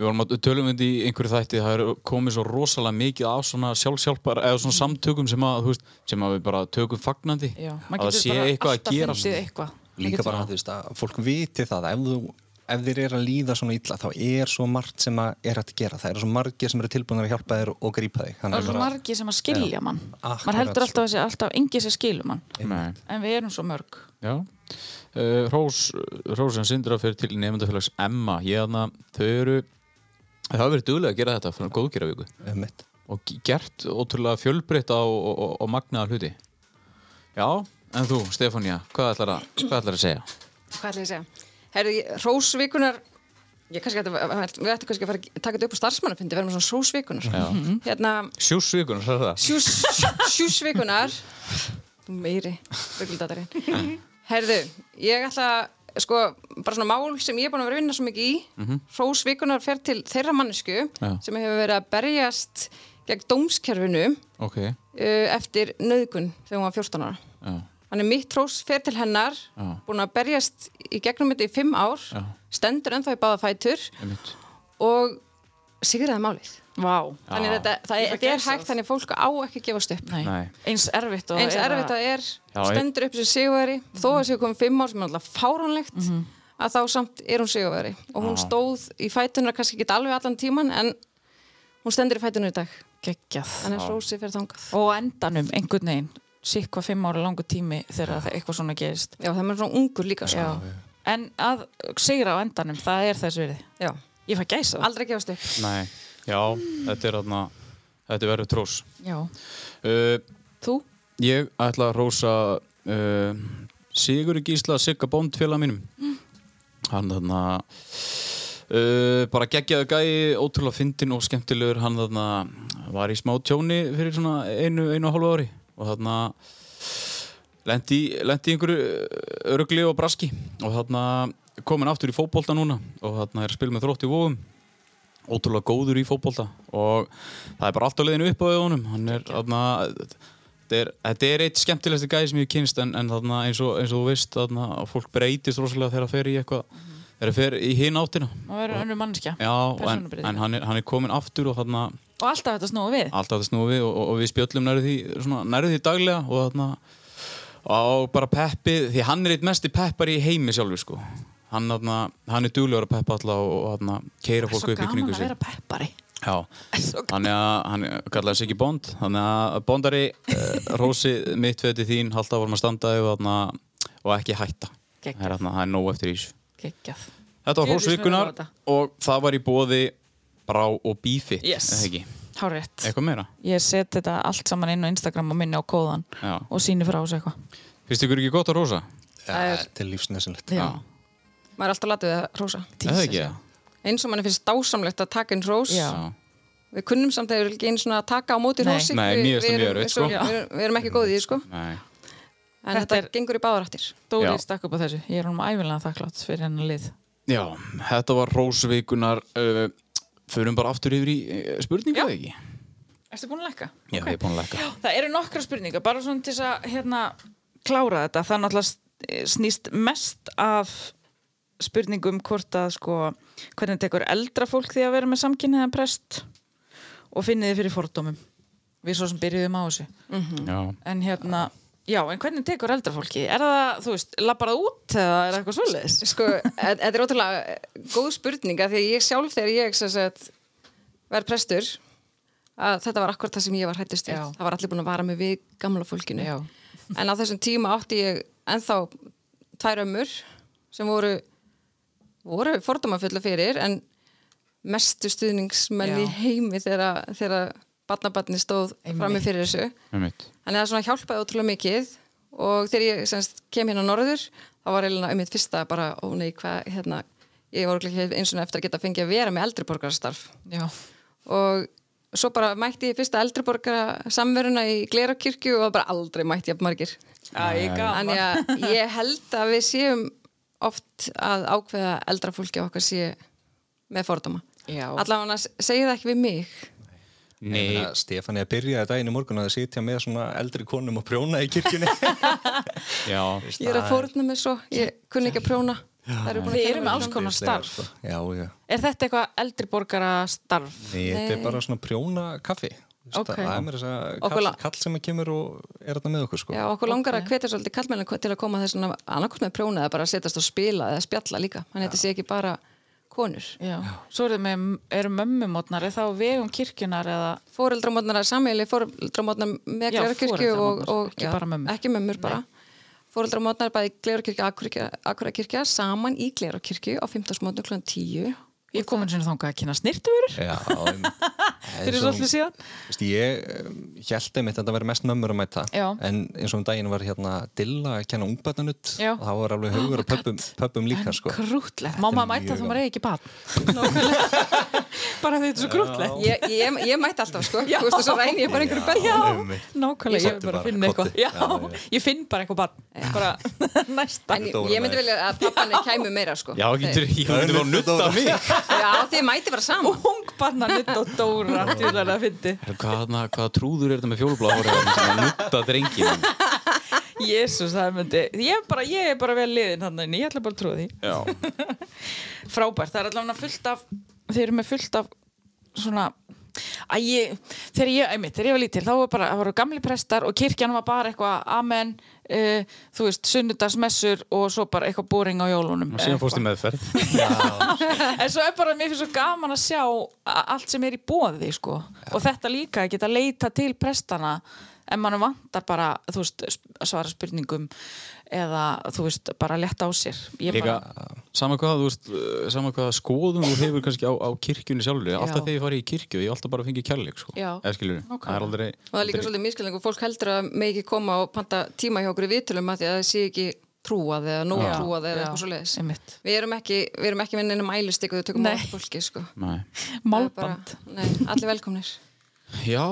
Við vorum að tölum við þetta í einhverju þætti það er komið svo rosalega mikið af svona sjálfsjálpar eða svona samtökum sem að, þú veist, sem að við bara tökum fagnandi. Já, að maður það getur sé eitthvað að gera líka bara þú veist, að fólk viti það að ef, þú, ef þér er að líða svona illa þá er svo margt sem að er að gera. Það eru svo margir sem eru tilbúin að hjálpa þér og grípa þig. Það er svo bara- margi sem að skilja mann. Akkurat maður heldur svo. alltaf að sé alltaf engi sem skilur mann. Nei. en við erum svo mörg. Já. Uh, Rós, Rós sem sindra fyrir til nefndafélags Emma ég aðna, þau eru þau hafa verið duglega að gera þetta fyrir góðgeravíku Einmitt. og ge- gert ótrúlega fjölbreytta og, og, og magnaða hluti. Já, en þú, Stefania hvað ætlar að, hvað ætlar að segja? Hvað ætla ég að segja? Herru, hrósvíkunar ég kannski ætti, við ættum kannski að fara að taka þetta upp á starfsmannafundi, verðum svona hrósvíkunar Já. hérna, Sjúsvíkunar, það er það? sjús, sjúsvíkunar meiri ruggldatarinn Herðu, ég ætla sko, bara svona mál sem ég er búin að vera að vinna svo mikið í hrósvíkunar fer til þeirra mannesku Já. sem hefur verið að berjast gegn dómskerfinu Ok, uh, eftir nöðgun þegar hún var 14 ára já, Þannig mitt hrós fer til hennar, Já. búin að berjast í gegnum þetta í fimm ár, Já. stendur ennþá í báða fætur einmitt og sigraði málið. Vá, Þannig þetta, það er, er hægt, þannig fólk á ekki að gefast upp. Nei. Nei. eins erfitt og Eins er erfitt að er, Já, stendur upp sem sigurveri, þó að séu komið fimm ár sem er alltaf fáránlegt, Mhm. að þá samt er hún sigurveri. Og hún Já. stóð í fætunar kannski ekki alveg allan tíman, en hún stendur í fætunar í dag. geggjað Þannig að hrósið fer þangað. og endanum einhvern veginn sikk hvað fimm ára langur tími þegar það eitthvað svona gerist. Já, það er svona ungur líka, sko. En að sigra á endanum það er þess virði. Já. ég fæ gæsa. Aldrei gefast upp. Nei, já, þetta er aðna þetta er verið trós. Já. uh, þú? Ég ætla að rósa uh, Sigur Gísla Sigga Bond félag mínum. Hann þarna uh, bara geggjaðu gæi ótrúlega fyndin og skemmtilegur. Hann þarna var í smá tjóni fyrir svona einu, einu og hálfu ári og þarna lendi, í einhverju örugli og braski. Og þarna komin aftur í fótbolta núna. Og þarna er að spila með þrótt í vóum ótrúlega góður í fótbolta. Og það er bara allt á leiðinu upp á honum hann er þarna þetta er, eitt skemmtilegsti gæði sem ég kynst en, en þarna eins og, eins og þú veist þarna fólk breytist rosalega þegar það fer í eitthvað þegar það fer í hinn áttina? Og verður önnur mannskja já, en, en hann, er, hann er komin aftur og þarna og alltaf þetta snúa við. Alltaf þetta snúi við og, og, og við spjöllum nærið því, því daglega og þarna og bara peppi, því hann er eitt mesti peppar í heimi sjálfur sko. Hann, þarna, hann er duglegur að peppa alla og, og þarna keira svo fólk upp í gaman kringu að sig. vera peppari. Já, Svo þannig að hann kallaði sig ekki Bond þannig að Bondari uh, rósi mitt fyrir þín halda vorum að standa og, og ekki hætta. Það er, það er nóg eftir ís geggjað Þetta var ég láta. og það var í bóði Brá og Bífitt Yes. eða ekki, hárétt eitthvað meira ég set þetta allt saman inn á Instagram og minni á kóðan Já. og síni frá þessu eitthvað Finnst ykkur ekki gott að rósa? Það er- Þetta er lífsnössinlegt Já. Maður er alltaf latið að hrósa. Eða ekki? Eins og manni finnst dásamlegt að taka inn hrós. Já. Við kunnum samt að við erum ekki einu svona að taka á móti Nei. hrósi. Nei, það mjög erum- erfitt, sko. Við, erum- við erum ekki góðið í því, sko. Nei. En Þetta þetta, er- gengur í báðaráttir. Dóri Já. stakk upp á þessu, ég er honum æfilega þakklátt fyrir hennar lið Já, þetta var rósvíkunar uh, Förum bara aftur yfir í uh, spurningu eða ekki? Erstu búin að lækka? Já, ég er búin að lækka Það eru nokkra spurningar, bara svona til að hérna, klára þetta. Það náttúrulega snýst mest af spurningum hvort að sko, hvernig tekur eldra fólk því að vera með samkynniðan prest og finnið þið fyrir fordómum. Við svo sem byrjuðum á þessu. Já, En hérna, já, en hvernig tekur eldra fólki? Er það, þú veist, lappar það út eða er það eitthvað svoleiðis? Sko, e- þetta er ótrúlega eh, góð spurninga því ég sjálf þegar ég verð prestur að þetta var akkurat það sem ég var hættist við. Það var allir búin að vara mig við gamla fólkinu. Já. En á þessum tíma átti ég ennþá tvær ömmur sem voru, voru fordómafulla fyrir en mestu stuðningsmenn í heimi þegar barnabarni stóð frammi fyrir þessu Einmitt. þannig að það svona hjálpaði ótrúlega mikið og þegar ég semst, kem hérna á norður þá var eiginlega um mitt fyrsta bara, ó nei, hvað, hérna ég var ekki eins og eftir að geta fengið að vera með eldriborgarstarf Já. og svo bara mætti ég fyrsta eldriborgara samveruna í Glerakirkju og bara aldrei mætti ég margir Æ, gaman. Þannig að ég held að við séum oft að ákveða eldra fólki okkar sé með fordóma. Já. Allavega segir það ekki við mig. Nei, Stefani að byrja daginn í morgun að sitja með svona eldri konum og prjóna í kirkjunni <laughs> já, Ég er að fórna mig svo, ég kunni ekki að prjóna. Það eru búin að Þið kenna eru mér með að alls konar starf. Sko. Já, já Er þetta eitthvað eldri borgara starf? Nei, þetta er bara svona prjóna kaffi Ok. Það er mér þess að kall, kall sem að kemur og er þetta með okkur sko. Já, okkur langar að hvetja svolítið kallmennin til að koma þess að annarkvæmt með prjóna eða bara setjast og spila eða spjalla líka. Þannig að þetta sé ekki bara konur. Já. Svo eru, með, eru mömmumotnar, er það á vegum kirkjunar eða Fóreldramotnar, sammeili fóreldramotnar með Já, Glerakirkju og, og ekki bara mömmur. Ekki mömmur bara. Fóreldramotnar bæði Glerakirkju Akurakirkja saman í Glerakirkju á 15. mótnu kl. 10. ég komin sinni þangað að kynna snirtuverur Já, <laughs> em, fyrir svolítið síðan? Vist, ég held einmitt að þetta væri mest mömmur að mæta. Já. en eins og um daginn var hérna Dilla að kenna ungbætanutt Já. og það var alveg haugur og pöppum, pöppum líka sko. Krútlegt, maður mæta þá maður eigi ekki bann <laughs> <laughs> bara þetta er svo krútlegt. Ég, ég, ég mætti alltaf sko, þú veist þess að ræni ég bara einhverju einmitt. nákvæmlega, ég er finna eitthvað. ég finn bara eitthvað bann bara næsta En ég, ég myndi vilja að pappanir kæmu meira sko. já, getur ég myndi bara nutta mig. Já, þið mæti bara saman. ung barna nutt og dóra fyndi Hvað, hvað trúður er þetta með fjólubláð sem að nutta drengin? Jésús, það myndi ég er bara, ég er bara vel liðin hann en ég ætla bara að trúa því Já, <laughs> frábært, það er allavega fullt af þeir eru með fullt af svona að ég, þegar ég, einmitt, þegar ég var lítil þá var bara, það voru gamli prestar og kirkjan var bara eitthvað, amen uh, þú veist, sunnudagsmessur og svo bara eitthvað búring á jólunum. Og síðan fórst í meðferð. <laughs> en svo er bara, mér finnst svo gaman að sjá allt sem er í bóði, sko. Og þetta líka, að geta leita til prestana en mann vantar bara, þú veist, svara spurningum eða, þú veist, bara letta á sér. Ég Líka, bara, sama hvað, þú veist, sama hvað skoðum þú hefur kannski á, á kirkjunni sjálfur alltaf þegar ég fari í kirkju, ég alltaf bara fengið kærleik sko. Skilur, það er aldrei Og það er líka svolítið miskilningu, fólk heldur að með ekki koma og panta tíma hjá okkur í viðtölum að því að það sé ekki trúað eða nóg Já, trúað eða eitthvað svo leiðis. einmitt. Við erum ekki, við erum ekki með neina mælistik og við tökum á fólki, sko. Málband bara- Nei, allir velkomnir. Já,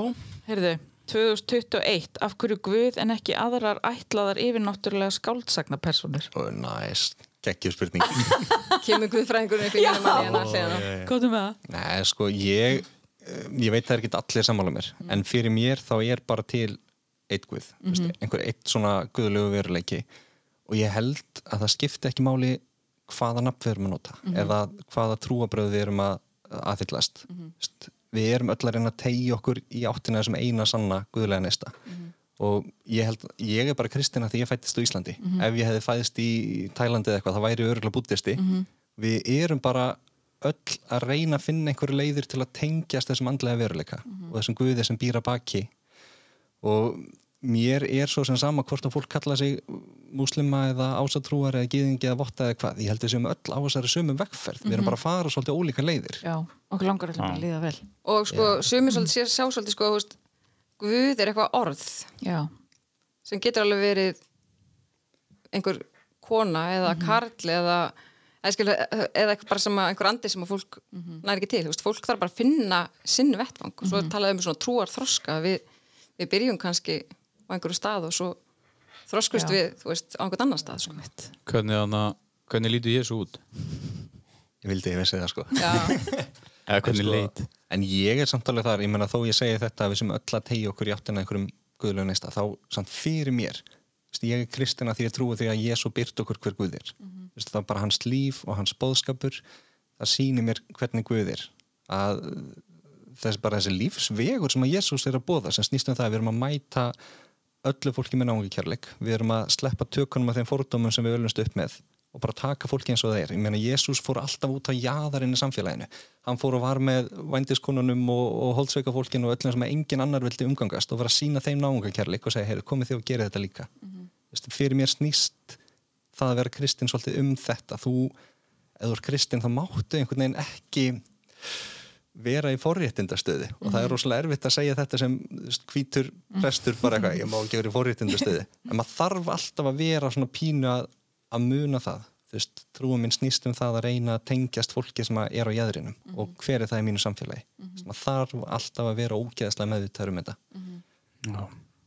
Heyrðu, 2021, af hverju Guð en ekki aðrar ætlaðar yfirnáttúrulega skáldsagnapersonur? og næst, geggjur spurning <laughs> Kemur mínum manni en allir hérna. Góðum með það? Nei, sko, ég ég veit það er ekki allir sammála mér en fyrir mér þá er bara til eitt guð, mm -hmm. einhver eitt svona guðlegu veruleiki og ég held að það skipti ekki máli hvaða nafn við erum að nota eða hvaða trúabröð við erum að aðhyllast mm við erum öll að reyna að tegja okkur í áttina þessum eina sanna guðlega neista og ég held, ég er bara kristina því ég fættist á Íslandi. Ef ég hefði fæðist í Tælandi eða eitthvað, það væri örgulega búddisti. Við erum bara öll að reyna að finna einhverju leiðir til að tengjast þessum andlega veruleika og þessum guði sem býra baki. Og mér er svo sem sama hvort að fólk kalla sig múslima eða ásatrúar eða gýðingi eða votta eða hvað, ég held við séum öll á þessari sömu vegferð, við erum bara að fara svolítið ólíka leiðir. Já, okkur langar alltaf að líða vel. Og sko, sumir svolítið sé- sjá svolítið, sko, veist, Guð er eitthvað orð Já, sem getur alveg verið einhver kona eða karl eða eða, skil, eða eitthvað bara sem að einhver andi sem að fólk næri ekki til, veist, fólk þarf bara að finna sinn vettvang. Og svo talaði um svona trúar þroska við, við byrjum kannski á einhverju stað og svo þroskust við, þú veist, á einhvern annan stað sko. hvernig, hana, hvernig lítur Jésu út? ég vildi ég vissi það sko Já, <laughs> Eða hvernig sko, leit? en ég er samt alveg þar, ég menna þó ég segi þetta að við sem öll að tegja okkur í áttina einhverjum guðlegu neista, þá samt fyrir mér ég er kristina því ég trúi því að Jésu byrt okkur hver guð er mm -hmm. það er bara hans líf og hans bóðskapur það sýnir mér hvernig guð er að þess bara þessi lífsvegur sem að Jésús er að bóða sem snýst um það að við erum að mæta öllu fólki með náungi kærleik við erum að sleppa tökunum af þeim fordómum sem við öllumst upp með og bara taka fólki eins og það er ég meina Jésús fór alltaf út á jaðarinn í samfélaginu. Hann fór og var með vændiskonunum og, og holdsveika fólkinu og öllum sem engin annar vildi umgangast og var að sína þeim náunga kærleik og segja, heyrðu, komið þið og gerið þetta líka. Mm -hmm. fyrir mér snýst það að vera kristinn svolítið um þetta. Þú, er kristinn þá máttu einhvern veginn ekki vera í forréttindastöði og það er rosalega erfitt að segja þetta sem hvítur prestur bara eitthvað, ég má ekki vera í forréttindastöði en maður þarf alltaf að vera svona pínu að, að muna það þú veist, trúum minn snýst um það að reyna að tengjast fólki sem er á jæðrinum og hver er það í mínu samfélagi mm -hmm. maður þarf alltaf að vera ógeðslega meðvitaður um þetta.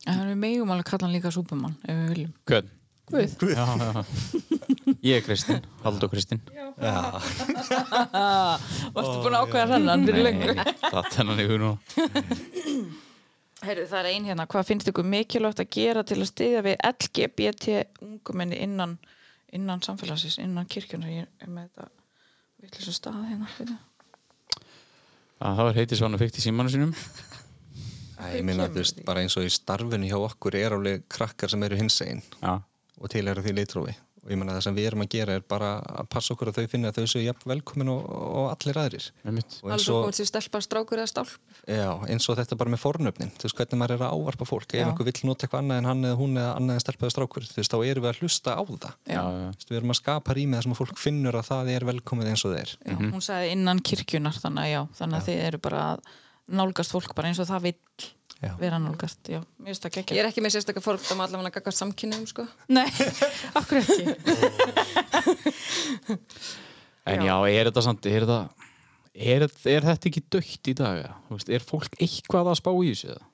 En við megum alveg kalla hann líka súpumann ef við viljum. Hvern? Guð. Já, já, já. Ég er Kristinn, Haldur Kristinn <laughs> Varstu búin að ákveða hennan fyrir lengur? Það tennan hug nú <laughs> Heyrðu, það er ein hérna. Hvað finnst ykkur mikilvægt að gera til að styðja við LGBT ungumenni innan, innan samfélagsins, innan kirkjunar? Ég er með þetta vitlisum stað hérna. veitu. Það var heiti svona fyrkt í símanu sínum Æ, ég minna, þú veist, bara eins og í starfinu hjá okkur er alveg krakkar sem eru hinsegin Já, og til eru því leitrófi og ég menna það sem við erum að gera er bara að passa okkur að þau finna að þau séu jafn velkomin og, og allir aðrir. Alveg komið til stelpa strákur eða stálp. Já, eins og þetta bara með fornöfnin. Þú veist hvernig maður er að ávarpa fólk. Ef einhver vill nota eitthvað annað en hann eða hún eða annað en stelpaði strákur þú veist þá erum við að hlusta á það. Já, já, Þú veist, við erum að skapa rými þar sem að fólk finnur að það er velkomið eins og það er Já, Hún sagði innan kirkjunar, þannig að já, þannig að það vera nálgast. Já, mér finnst það Ég geggja. er ekki með sérstaklega fórkdama allavega að gagast samkynnum sko. Nei, <laughs> okkur ekki. <laughs> En já, er þetta samt, er þetta Er, er þetta ekki dögt í dag? eða? Þú Veist, er fólk eitthvað að spá í þessu? eða?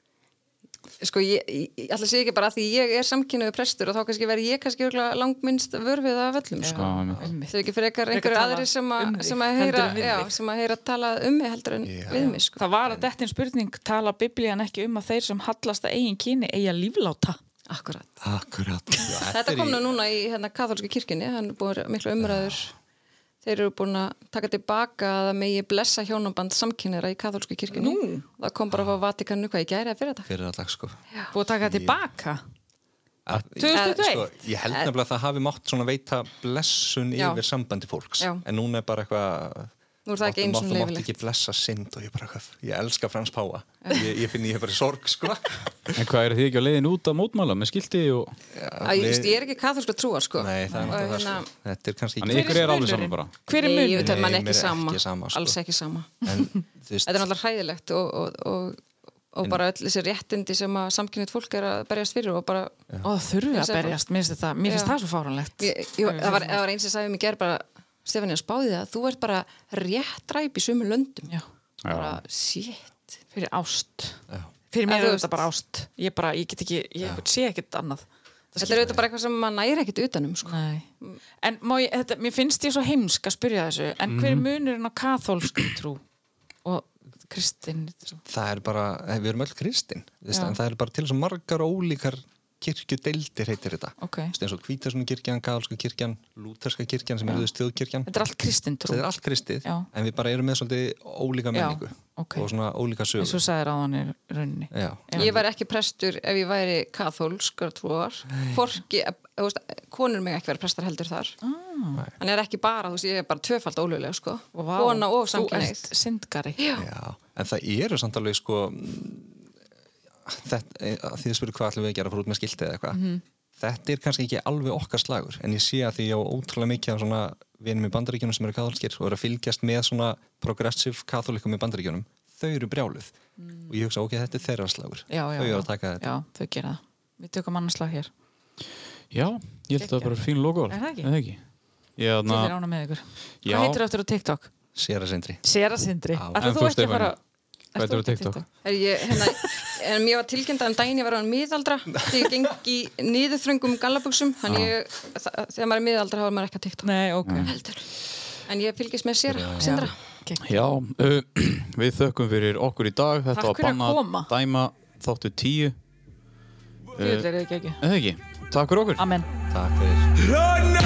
Sko ég, ég, ætla að segja ekki bara að því ég er samkynnuðu prestur og þá kannski verði ég kannski langminnst vörfið af öllum sko. Já. Þau ekki frekar einhverju aðri sem, a, um sem, að heyra, en við já, sem að heyra tala um mig heldur en við mig sko. Það var að dettin spurning, tala biblían ekki um að þeir sem hallast að eigin kyni eigi að lífláta? Akkurat. Akkurat Þetta kom nú núna í hérna, katholski kirkjunni, hann er búin miklu umræður. Þeir eru búin að taka tilbaka að það megi blessa hjónaband samkynnera í katholski kirkjunni. Nú. Það kom bara frá Vatikanu hvað ég gæri að fyrir þetta. fyrir allag sko Búið að taka tilbaka? Að- 2021? sko, ég held nefnilega að það hafi mátt svona veita blessun Já. yfir sambandi fólks Já. en núna er bara eitthvað Nú er það ekki Máttu- sinni máttu- máttu leyfilegt. ekki blessa synd og ég bara hvað, ég elska Frans Páa ég, ég finn ég bara í sorg sko En hvað eru þið ekki á leiðin út að mótmæla með skilti og... Að, ég, veist, ég er ekki katholska trúar sko. nei það er Og náttúrulega það hérna- sko þetta er kannski Þannig ykkur er alveg saman munurinn? bara Hver er Nei, ég munur? veit að mann Nei, ekki er sama, ekki sama, sko. alls ekki sama þú <laughs> þetta er náttúrulega hræðilegt og, og, og, og bara öll þessi réttindi sem að samkynnið fólk er að berjast fyrir og bara Ó, það þurfi Ég að berjast, mér finnst þetta- Já. það svo fáranlegt. Ég, ég, að spáði það, þú ert bara rétt ræp í sumu löndum Já, bara shit fyrir ást. Já. Fyrir En mér er þetta bara ást. Ég bara, ég get ekki, ég sé ekkert annað. Það þetta er auðvitað bara eitthvað sem maður næri ekkit utanum sko. Nei. En má ég, þetta, mér finnst ég svo heimsk að spyrja þessu, en hver er munurinn á kathólsku trú og kristin? það er bara, við erum öll kristin það er bara til svo margar ólíkar kirkjudeildir heitir þetta Ok. Þú veist, eins og Hvítasunni kirkjan, Kaðalsku kirkjan Lúterska kirkjan sem er þau stjóðkirkjan Þetta er allt kristin trú. þetta er allt kristið Já. en við bara erum með svolítið ólíka Já, menningu ok. og svona ólíka eins sögur og sagðir áðan í rauninni. Já. ég væri ekki prestur ef ég væri kathólskar trúar Forki, veist, konur mig ekki verið prestar heldur þar ah. hann er ekki bara, þú veist, ég er bara tvöfald ólulega sko. Vá, kona og Þú samkynnið ert syndgari. Já, en það eru samt alveg sko þetta, eh, að því þið spyrir hvað ætlum við að gera fyrir út með skiltið eða eitthvað Mhm. þetta er kannski ekki alveg okkar slagur en ég sé að því ég á ótrúlega mikið af svona vinum í bandaríkjunum sem eru katholskir og eru að fylgjast með svona progressive katholikum í bandaríkjunum þau eru brjáluð og ég hugsa ok, þetta er þeirra slagur Mm. Já, já, þau eru að taka þetta Já, þau gera það. Við tökum annarslag hér. Já, ég held að það bara fín logo Er það ekki? Er það ekki? Ég, Til na, er ána með ykkur. Já. Hvað heitir aftur á TikTok? sér að sindri Sera Sindri. Já, En. Hvað þú heitir á TikTok? Er ég, hérna, en mér var tilkynnt að um daginn ég var á miðaldra því ég geng í niðurþröngum gallabuxum þannig ég, þa- þegar maður er miðaldra þá er maður ekki að TikTok Nei, ok. heldur en ég fylgist með sér, Sindra Já, uh, <clears throat> við þökkum fyrir okkur í dag Þetta Takk var koma. dæma þáttu tíu Þú er ekki ekki. Eða ekki? Takk fyrir okkur Amen. Takk fyrir